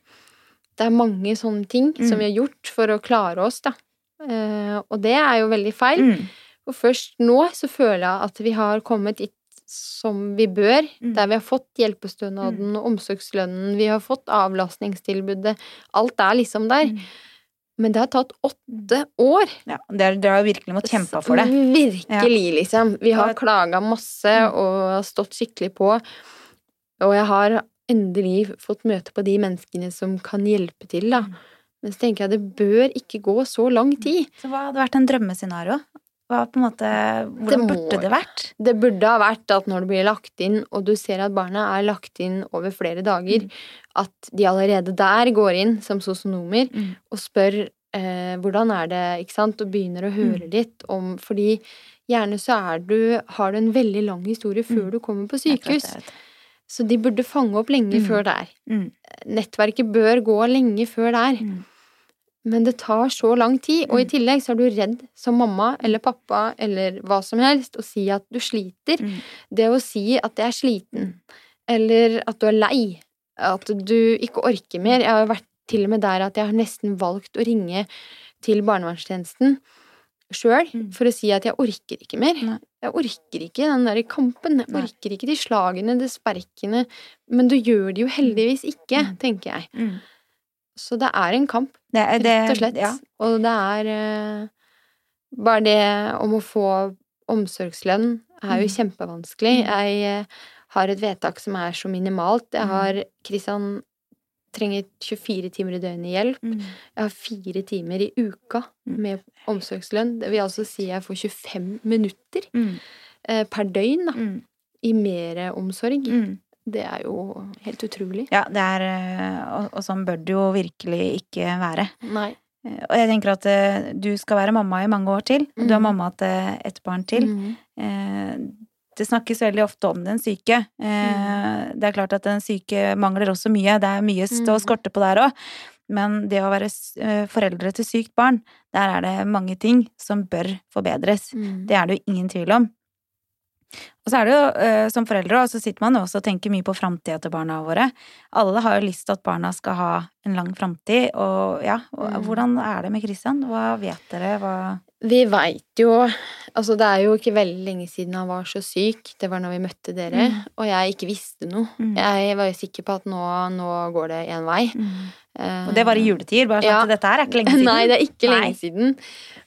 Speaker 3: Det er mange sånne ting
Speaker 2: Mm.
Speaker 3: som vi har gjort for å klare oss, da. Eh, og det er jo veldig feil.
Speaker 2: Mm.
Speaker 3: Og først nå så føler jeg at vi har kommet dit som vi bør,
Speaker 2: Mm.
Speaker 3: der vi har fått hjelpestønaden og omsorgslønnen, vi har fått avlastningstilbudet. Alt er liksom der. Men det har tatt åtte år.
Speaker 2: Ja, dere har virkelig måttet kjempe for det.
Speaker 3: Virkelig, liksom. Vi har klaga masse
Speaker 2: Mm.
Speaker 3: og stått skikkelig på. Og jeg har endelig fått møte på de menneskene som kan hjelpe til, da.
Speaker 2: Mm.
Speaker 3: Men så tenker jeg det bør ikke gå så lang tid.
Speaker 2: Så hva hadde vært en drømmescenario? Hva på en måte, hvordan
Speaker 3: Det må-
Speaker 2: burde det vært?
Speaker 3: Det burde ha vært at når det blir lagt inn, og du ser at barna er lagt inn over flere dager,
Speaker 2: Mm.
Speaker 3: at de allerede der går inn som sosionomer
Speaker 2: Mm.
Speaker 3: og spør eh, hvordan er det, ikke sant, og begynner å høre
Speaker 2: Mm.
Speaker 3: litt om Fordi gjerne så er du, har du en veldig lang historie før
Speaker 2: Mm.
Speaker 3: du kommer på
Speaker 2: Jeg vet
Speaker 3: sykehus.
Speaker 2: jeg vet.
Speaker 3: Så de burde fange opp lenge
Speaker 2: Mm.
Speaker 3: før der.
Speaker 2: Mm.
Speaker 3: Nettverket bør gå lenge før der. Men det tar så lang tid, og i
Speaker 2: Mm.
Speaker 3: tillegg så er du redd som mamma eller pappa eller hva som helst å si at du sliter.
Speaker 2: Mm.
Speaker 3: Det å si at jeg er sliten, eller at du er lei, at du ikke orker mer Jeg har vært til og med der at jeg har nesten valgt å ringe til barnevernstjenesten sjøl
Speaker 2: Mm.
Speaker 3: for å si at jeg orker ikke mer. Jeg orker ikke den der kampen. Jeg orker ikke de slagene, de sperkene. Men du gjør det jo heldigvis ikke,
Speaker 2: Mm.
Speaker 3: tenker jeg. Så det er en kamp,
Speaker 2: Det, det,
Speaker 3: rett og slett.
Speaker 2: Ja.
Speaker 3: Og det er uh, Bare det om å få omsorgslønn er jo
Speaker 2: Mm.
Speaker 3: kjempevanskelig.
Speaker 2: Mm.
Speaker 3: Jeg uh, har et vedtak som er så minimalt. Jeg
Speaker 2: Mm.
Speaker 3: har Kristian trenger 24 timer i døgnet i hjelp.
Speaker 2: Mm.
Speaker 3: Jeg har fire timer i uka
Speaker 2: Mm.
Speaker 3: med omsorgslønn. Det vil altså si jeg får 25 minutter
Speaker 2: Mm.
Speaker 3: eh, per døgn da,
Speaker 2: Mm.
Speaker 3: i meromsorg.
Speaker 2: Mm.
Speaker 3: Det er jo helt utrolig.
Speaker 2: Ja, det er eh, Og, og sånn bør det jo virkelig ikke være.
Speaker 3: Nei.
Speaker 2: Eh, Og jeg tenker at eh, du skal være mamma i mange år til. Du er
Speaker 3: Mm.
Speaker 2: mamma til ett barn til.
Speaker 3: Mhm.
Speaker 2: Eh, Det snakkes veldig ofte om den syke. Eh, Det er klart at den syke mangler også mye. Det er mye å
Speaker 3: Mm.
Speaker 2: skorte på der òg. Men det å være foreldre til sykt barn, der er det mange ting som bør forbedres.
Speaker 3: Mm.
Speaker 2: Det er det jo ingen tvil om. Og så er det jo, eh, som foreldre, så sitter man jo også og tenker mye på framtida til barna våre. Alle har jo lyst til at barna skal ha en lang framtid, og ja,
Speaker 3: Mm.
Speaker 2: hvordan er det med Christian? Hva vet dere? Hva
Speaker 3: Vi veit jo Altså, det er jo ikke veldig lenge siden han var så syk. Det var når vi møtte dere,
Speaker 2: Mm.
Speaker 3: og jeg ikke visste noe.
Speaker 2: Mm.
Speaker 3: Jeg var jo sikker på at nå, nå går det én vei. Eh,
Speaker 2: Og det var i juletider? bare sånn
Speaker 3: Ja.
Speaker 2: at dette her er ikke lenge siden.
Speaker 3: Nei, det er ikke
Speaker 2: Nei.
Speaker 3: lenge siden.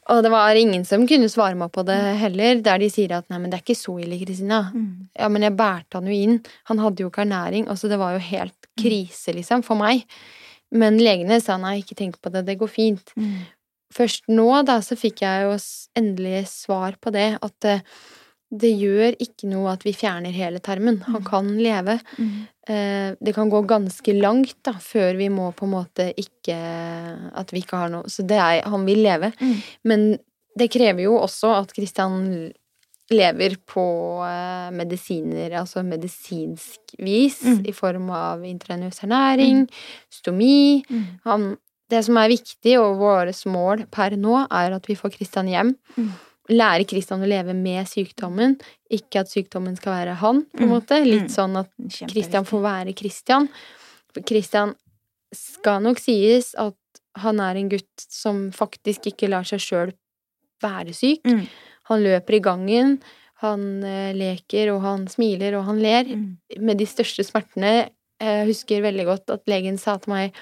Speaker 3: Og det var ingen som kunne svare meg på det heller, der de sier at nei, men det er ikke så ille, Kristina.
Speaker 2: Mm.
Speaker 3: Ja, men jeg bærte han jo inn. Han hadde jo ikke ernæring. Altså, det var jo helt krise, liksom, for meg. Men legene sa nei, ikke tenk på det, det går fint.
Speaker 2: Mm.
Speaker 3: Først nå, da, så fikk jeg jo endelig svar på det, at eh, det gjør ikke noe at vi fjerner hele tarmen. Han
Speaker 2: Mm.
Speaker 3: kan leve.
Speaker 2: Mm.
Speaker 3: Eh, Det kan gå ganske langt da, før vi må på en måte ikke At vi ikke har noe Så det er Han vil leve.
Speaker 2: Mm.
Speaker 3: Men det krever jo også at Kristian lever på eh, medisiner, altså medisinsk vis,
Speaker 2: Mm.
Speaker 3: i form av intravenøs ernæring, stomi.
Speaker 2: Mm.
Speaker 3: Han, det som er viktig, og vårt mål per nå, er at vi får Kristian hjem.
Speaker 2: Mm.
Speaker 3: Lære Kristian å leve med sykdommen, ikke at sykdommen skal være han, på en
Speaker 2: Mm.
Speaker 3: måte. Litt
Speaker 2: Mm.
Speaker 3: sånn at Kristian får være Kristian. Kristian skal nok sies at han er en gutt som faktisk ikke lar seg sjøl være syk.
Speaker 2: Mm.
Speaker 3: Han løper i gangen, han eh, leker, og han smiler, og han ler.
Speaker 2: Mm.
Speaker 3: Med de største smertene. Jeg husker veldig godt at legen sa til meg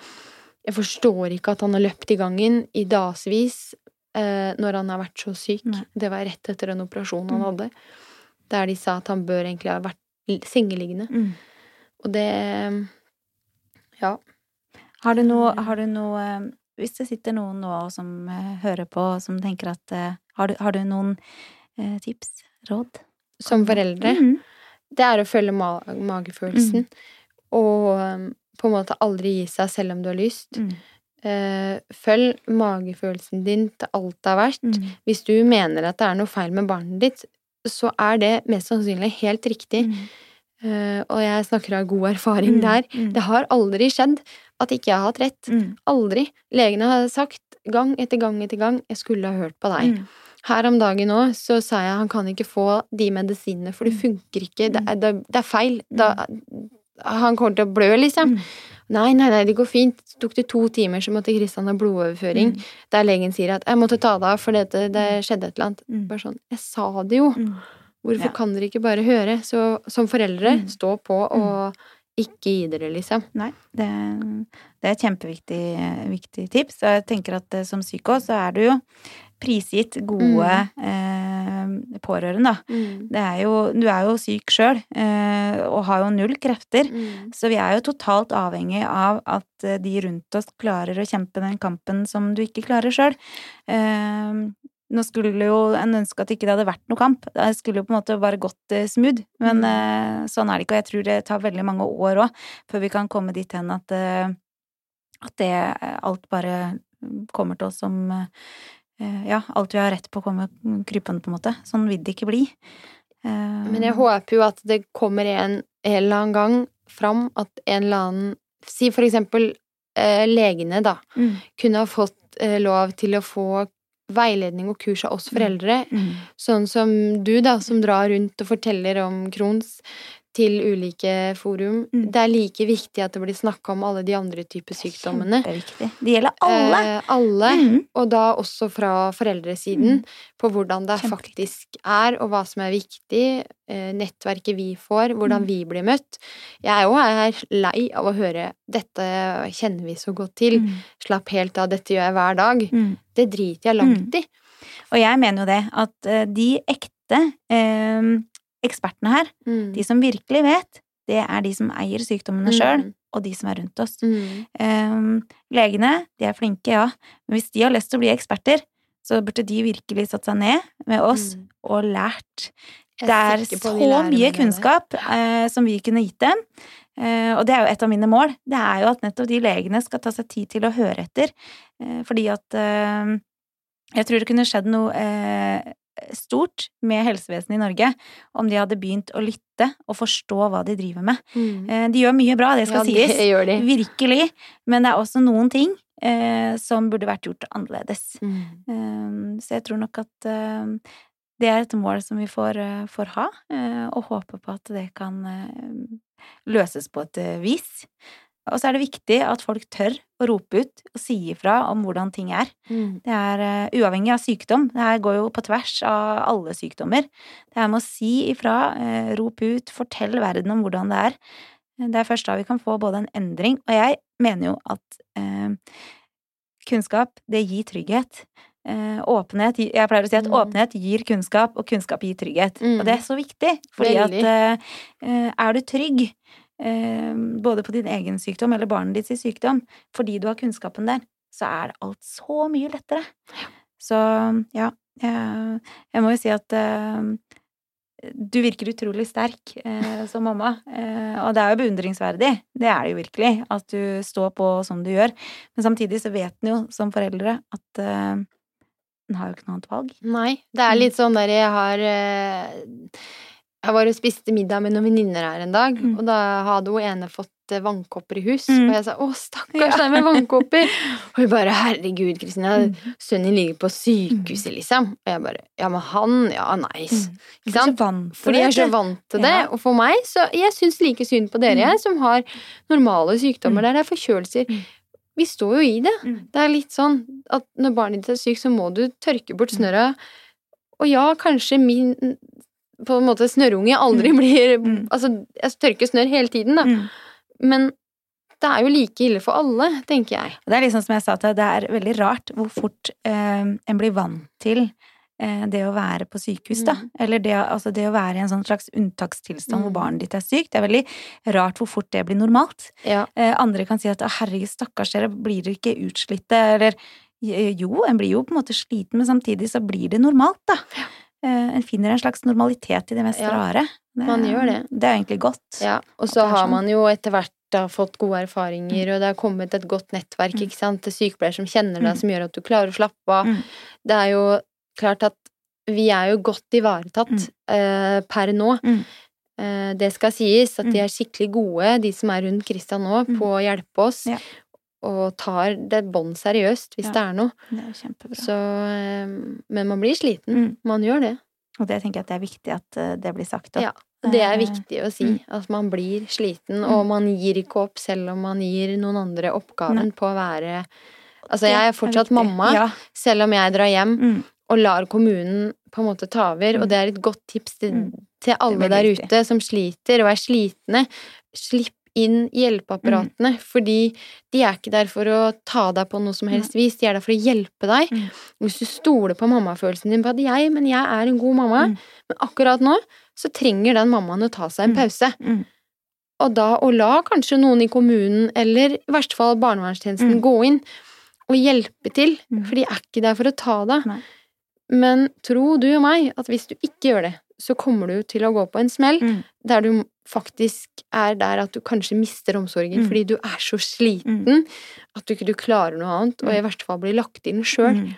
Speaker 3: Jeg forstår ikke at han har løpt i gangen i dagevis når han har vært så syk.
Speaker 2: Nei.
Speaker 3: Det var rett etter en operasjon han
Speaker 2: Mm.
Speaker 3: hadde, der de sa at han bør egentlig ha vært sengeliggende.
Speaker 2: Mm.
Speaker 3: Og det Ja.
Speaker 2: Har du noe,
Speaker 3: Mm.
Speaker 2: har du noe eh, Hvis det sitter noen nå som eh, hører på, som tenker at eh, Har du, har du noen eh, tips? Råd?
Speaker 3: Som foreldre.
Speaker 2: Mhm.
Speaker 3: Det er å følge ma magefølelsen.
Speaker 2: Mm.
Speaker 3: Og um, på en måte aldri gi seg selv om du har lyst. Eh, følg magefølelsen din til alt det er verdt.
Speaker 2: Mm.
Speaker 3: Hvis du mener at det er noe feil med barnet ditt, så er det mest sannsynlig helt riktig.
Speaker 2: Mm.
Speaker 3: Eh, og jeg snakker av god erfaring
Speaker 2: Mm.
Speaker 3: der.
Speaker 2: Mm.
Speaker 3: Det har aldri skjedd at ikke jeg har hatt rett.
Speaker 2: Mm.
Speaker 3: Aldri. Legene har sagt gang etter gang etter gang 'jeg skulle ha hørt på deg'.
Speaker 2: Mm.
Speaker 3: Her om dagen òg så sa jeg han kan ikke få de medisinene, for det funker ikke. Det er, det er feil. Da, han kommer til å blø, liksom.
Speaker 2: Mm.
Speaker 3: Nei, nei, nei, det går fint. Det tok det to timer, så måtte Kristian ha blodoverføring.
Speaker 2: Mm.
Speaker 3: Der legen sier at 'jeg måtte ta det av, for dette, det skjedde et eller annet'.
Speaker 2: Mm.
Speaker 3: Bare sånn Jeg sa det jo!
Speaker 2: Mm.
Speaker 3: Hvorfor
Speaker 2: Ja.
Speaker 3: kan dere ikke bare høre? Så som foreldre,
Speaker 2: Mm.
Speaker 3: stå på og ikke gi dere, liksom.
Speaker 2: Nei, det, det er et kjempeviktig eh, viktig tips. Og jeg tenker at eh, som psyko så er du jo prisgitt gode eh, pårørende.
Speaker 3: Mm.
Speaker 2: Det er jo, du er jo syk sjøl, eh, og har jo null krefter.
Speaker 3: Mm.
Speaker 2: Så vi er jo totalt avhengig av at eh, de rundt oss klarer å kjempe den kampen som du ikke klarer sjøl. Eh, nå skulle jo en ønske at det ikke hadde vært noe kamp. Det skulle jo på en måte bare gått eh, smooth. Men
Speaker 3: Mm.
Speaker 2: sånn er det ikke, og jeg tror det tar veldig mange år òg før vi kan komme dit hen at, at det alt bare kommer til oss som Ja, alt vi har rett på, kommer krypende, på en måte. Sånn vil det ikke bli. Eh,
Speaker 3: Men jeg håper jo at det kommer en, en eller annen gang fram at en eller annen Si for eksempel eh, legene, da,
Speaker 2: mm,
Speaker 3: kunne ha fått eh, lov til å få veiledning og kurs av oss foreldre.
Speaker 2: mm,
Speaker 3: Sånn som du, da, som drar rundt og forteller om Crohns til ulike forum.
Speaker 2: Mm.
Speaker 3: Det er like viktig at det blir snakka om alle de andre typer sykdommene.
Speaker 2: Det gjelder alle.
Speaker 3: Eh, alle.
Speaker 2: mm.
Speaker 3: Og da også fra foreldresiden, på hvordan det faktisk er, og hva som er viktig. Eh, nettverket vi får, hvordan
Speaker 2: Mm.
Speaker 3: vi blir møtt. Jeg er jo her lei av å høre 'dette kjenner vi så godt til',
Speaker 2: Mm.
Speaker 3: slapp helt av, dette gjør jeg hver dag.
Speaker 2: Mm.
Speaker 3: Det driter jeg langt i.
Speaker 2: Og jeg mener jo det, at eh, de ekte eh, ekspertene her,
Speaker 3: Mm.
Speaker 2: de som virkelig vet, det er de som eier sykdommene sjøl,
Speaker 3: Mm.
Speaker 2: og de som er rundt oss.
Speaker 3: Mm.
Speaker 2: Um, legene, de er flinke, ja, men hvis de har lyst til å bli eksperter, så burde de virkelig satt seg ned med oss
Speaker 3: Mm.
Speaker 2: og lært. Det er så mye kunnskap uh, som vi kunne gitt dem. Uh, og det er jo et av mine mål. Det er jo at nettopp de legene skal ta seg tid til å høre etter. Uh, fordi at jeg tror det kunne skjedd noe stort med helsevesenet i Norge om de hadde begynt å lytte og forstå hva de driver med.
Speaker 3: Mm.
Speaker 2: Eh, de gjør mye bra, det skal
Speaker 3: ja,
Speaker 2: sies.
Speaker 3: det.
Speaker 2: Virkelig. Men det er også noen ting eh, som burde vært gjort annerledes.
Speaker 3: Mm.
Speaker 2: Eh, så jeg tror nok at eh, det er et mål som vi får, uh, får ha, eh, og håpe på at det kan løses på et vis. Og så er det viktig at folk tør å rope ut og si ifra om hvordan ting er.
Speaker 3: Mm.
Speaker 2: Det er uh, uavhengig av sykdom. Det her går jo på tvers av alle sykdommer. Det her med å si ifra, uh, rope ut, fortell verden om hvordan det er. Det er først da vi kan få både en endring, og jeg mener jo at uh, kunnskap, det gir trygghet. Åpenhet Jeg pleier å si at
Speaker 3: Mm.
Speaker 2: åpenhet gir kunnskap, og kunnskap gir trygghet.
Speaker 3: Mm.
Speaker 2: Og det er så viktig, fordi
Speaker 3: Veldig.
Speaker 2: at er du trygg både på din egen sykdom eller barnet ditt sin sykdom, fordi du har kunnskapen der, så er det alt så mye lettere. Så ja, jeg, jeg må jo si at eh, du virker utrolig sterk eh, som mamma, eh, og det er jo beundringsverdig. Det er det jo virkelig, at du står på som du gjør. Men samtidig så vet en jo som foreldre at eh, en har jo ikke noe annet valg.
Speaker 3: Nei, det er litt sånn der jeg har eh, Jeg var og spiste middag med noen venninner her en dag,
Speaker 2: Mm.
Speaker 3: og da hadde hun ene fått eh, vannkopper i hus,
Speaker 2: Mm.
Speaker 3: og jeg sa 'Å, stakkars
Speaker 2: Ja.
Speaker 3: deg med vannkopper'. og hun bare 'Herregud, Kristina,
Speaker 2: Mm.
Speaker 3: sønnen din ligger på sykehuset', liksom. Og jeg bare 'Ja, men han Ja, nice'.
Speaker 2: Mm.
Speaker 3: Ikke sant? Fordi jeg er så vant til det.
Speaker 2: Ja.
Speaker 3: Og for meg, så Jeg syns like synd på dere,
Speaker 2: Mm.
Speaker 3: jeg, som har normale sykdommer
Speaker 2: Mm.
Speaker 3: der det er forkjølelser.
Speaker 2: Mm.
Speaker 3: vi står jo i det.
Speaker 2: Mm.
Speaker 3: Det er litt sånn at når barnet ditt er sykt, så må du tørke bort
Speaker 2: Mm.
Speaker 3: snørra. Og ja, kanskje min på en måte snørrunge aldri
Speaker 2: Mm.
Speaker 3: blir
Speaker 2: Mm.
Speaker 3: Altså, jeg tørker snørr hele tiden, da.
Speaker 2: Mm.
Speaker 3: Men det er jo like ille for alle, tenker jeg.
Speaker 2: Det er liksom som jeg sa til deg, det er veldig rart hvor fort eh, en blir vant til eh, det å være på sykehus, da.
Speaker 3: Mm.
Speaker 2: Eller det, altså det å være i en sånn slags unntakstilstand hvor
Speaker 3: Mm.
Speaker 2: barnet ditt er sykt. Det er veldig rart hvor fort det blir normalt.
Speaker 3: Ja.
Speaker 2: Eh, andre kan si at å, herregud, stakkars dere, blir dere ikke utslitte? Eller jo, en blir jo på en måte sliten, men samtidig så blir det normalt, da. Eh, en finner en slags normalitet i det mest
Speaker 3: Ja,
Speaker 2: rare.
Speaker 3: man gjør det.
Speaker 2: Det er egentlig godt.
Speaker 3: Ja, og så har
Speaker 2: sånn.
Speaker 3: man jo etter hvert da fått gode erfaringer, og det har kommet et godt nettverk,
Speaker 2: Mm.
Speaker 3: ikke sant, til sykepleiere som kjenner deg,
Speaker 2: Mm.
Speaker 3: som gjør at du klarer å slappe av.
Speaker 2: Mm.
Speaker 3: Det er jo klart at vi er jo godt ivaretatt
Speaker 2: Mm.
Speaker 3: eh, per nå.
Speaker 2: Mm.
Speaker 3: Eh, det skal sies at de
Speaker 2: Mm.
Speaker 3: er skikkelig gode, de som er rundt Christian nå,
Speaker 2: Mm.
Speaker 3: på å hjelpe oss,
Speaker 2: Ja.
Speaker 3: Og tar det bånn seriøst hvis
Speaker 2: Ja.
Speaker 3: det er noe.
Speaker 2: Det er kjempebra.
Speaker 3: Så eh, Men man blir sliten.
Speaker 2: Mm.
Speaker 3: Man gjør det.
Speaker 2: Og det tenker jeg at det er viktig at eh, det blir sagt. da.
Speaker 3: Ja. Det er
Speaker 2: Eh,
Speaker 3: viktig å si,
Speaker 2: mm.
Speaker 3: at man blir sliten, og man gir ikke opp selv om man gir noen andre oppgaven
Speaker 2: Nei.
Speaker 3: på å være Altså, jeg er fortsatt
Speaker 2: er
Speaker 3: mamma,
Speaker 2: Ja.
Speaker 3: selv om jeg drar hjem
Speaker 2: Mm.
Speaker 3: og lar kommunen på en måte ta over,
Speaker 2: Mm.
Speaker 3: og det er et godt tips til,
Speaker 2: Mm.
Speaker 3: til alle der
Speaker 2: viktig.
Speaker 3: ute som sliter og er slitne. Slipp inn hjelpeapparatene, fordi de er ikke der for å ta deg på noe som helst vis, de er der for å hjelpe deg.
Speaker 2: Mm.
Speaker 3: Hvis du stoler på mammafølelsen din på at jeg, men jeg er en god mamma,
Speaker 2: Mm.
Speaker 3: men akkurat nå så trenger den mammaen å ta seg en
Speaker 2: Mm.
Speaker 3: pause.
Speaker 2: Mm.
Speaker 3: Og da å la kanskje noen i kommunen, eller i verste fall barnevernstjenesten,
Speaker 2: Mm.
Speaker 3: gå inn og hjelpe til,
Speaker 2: Mm.
Speaker 3: for de er ikke der for å ta deg.
Speaker 2: Nei.
Speaker 3: Men tro du og meg at hvis du ikke gjør det, så kommer du til å gå på en smell
Speaker 2: Mm.
Speaker 3: der du faktisk er der at du kanskje mister omsorgen
Speaker 2: Mm.
Speaker 3: fordi du er så sliten at du ikke du klarer noe annet, og i verste fall blir lagt inn sjøl.
Speaker 2: Mm.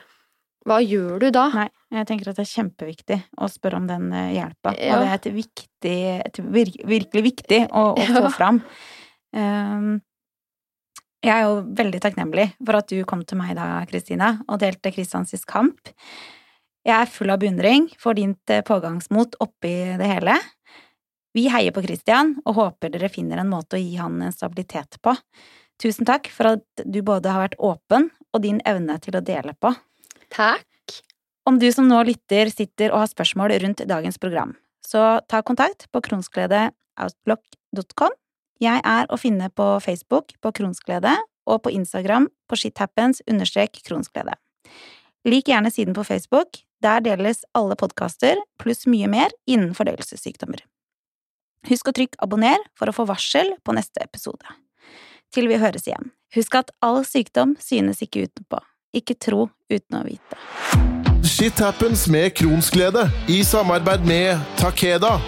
Speaker 3: Hva gjør du da?
Speaker 2: Nei, jeg tenker at det er kjempeviktig å spørre om den eh, hjelpa.
Speaker 3: Ja.
Speaker 2: Og det er et viktig, et vir virkelig viktig å, å få fram. Um, jeg er jo veldig takknemlig for at du kom til meg da, Kristina, og delte Kristians kamp. Jeg er full av beundring for ditt eh, pågangsmot oppi det hele. Vi heier på Christian og håper dere finner en måte å gi han en stabilitet på. Tusen takk for at du både har vært åpen og din evne til å dele på.
Speaker 3: Takk.
Speaker 2: Om du som nå lytter sitter og har spørsmål rundt dagens program, så ta kontakt på kronsgledeoutlook.com. Jeg er å finne på Facebook på Kronsglede og på Instagram på shithappens understrek kronsglede. Lik gjerne siden på Facebook. Der deles alle podkaster pluss mye mer innen fordøyelsessykdommer. Husk å trykke abonner for å få varsel på neste episode. Til vi høres igjen. Husk at all sykdom synes ikke utenpå. Ikke tro uten å vite.
Speaker 1: Shit happens med Kronsglede i samarbeid med Takeda.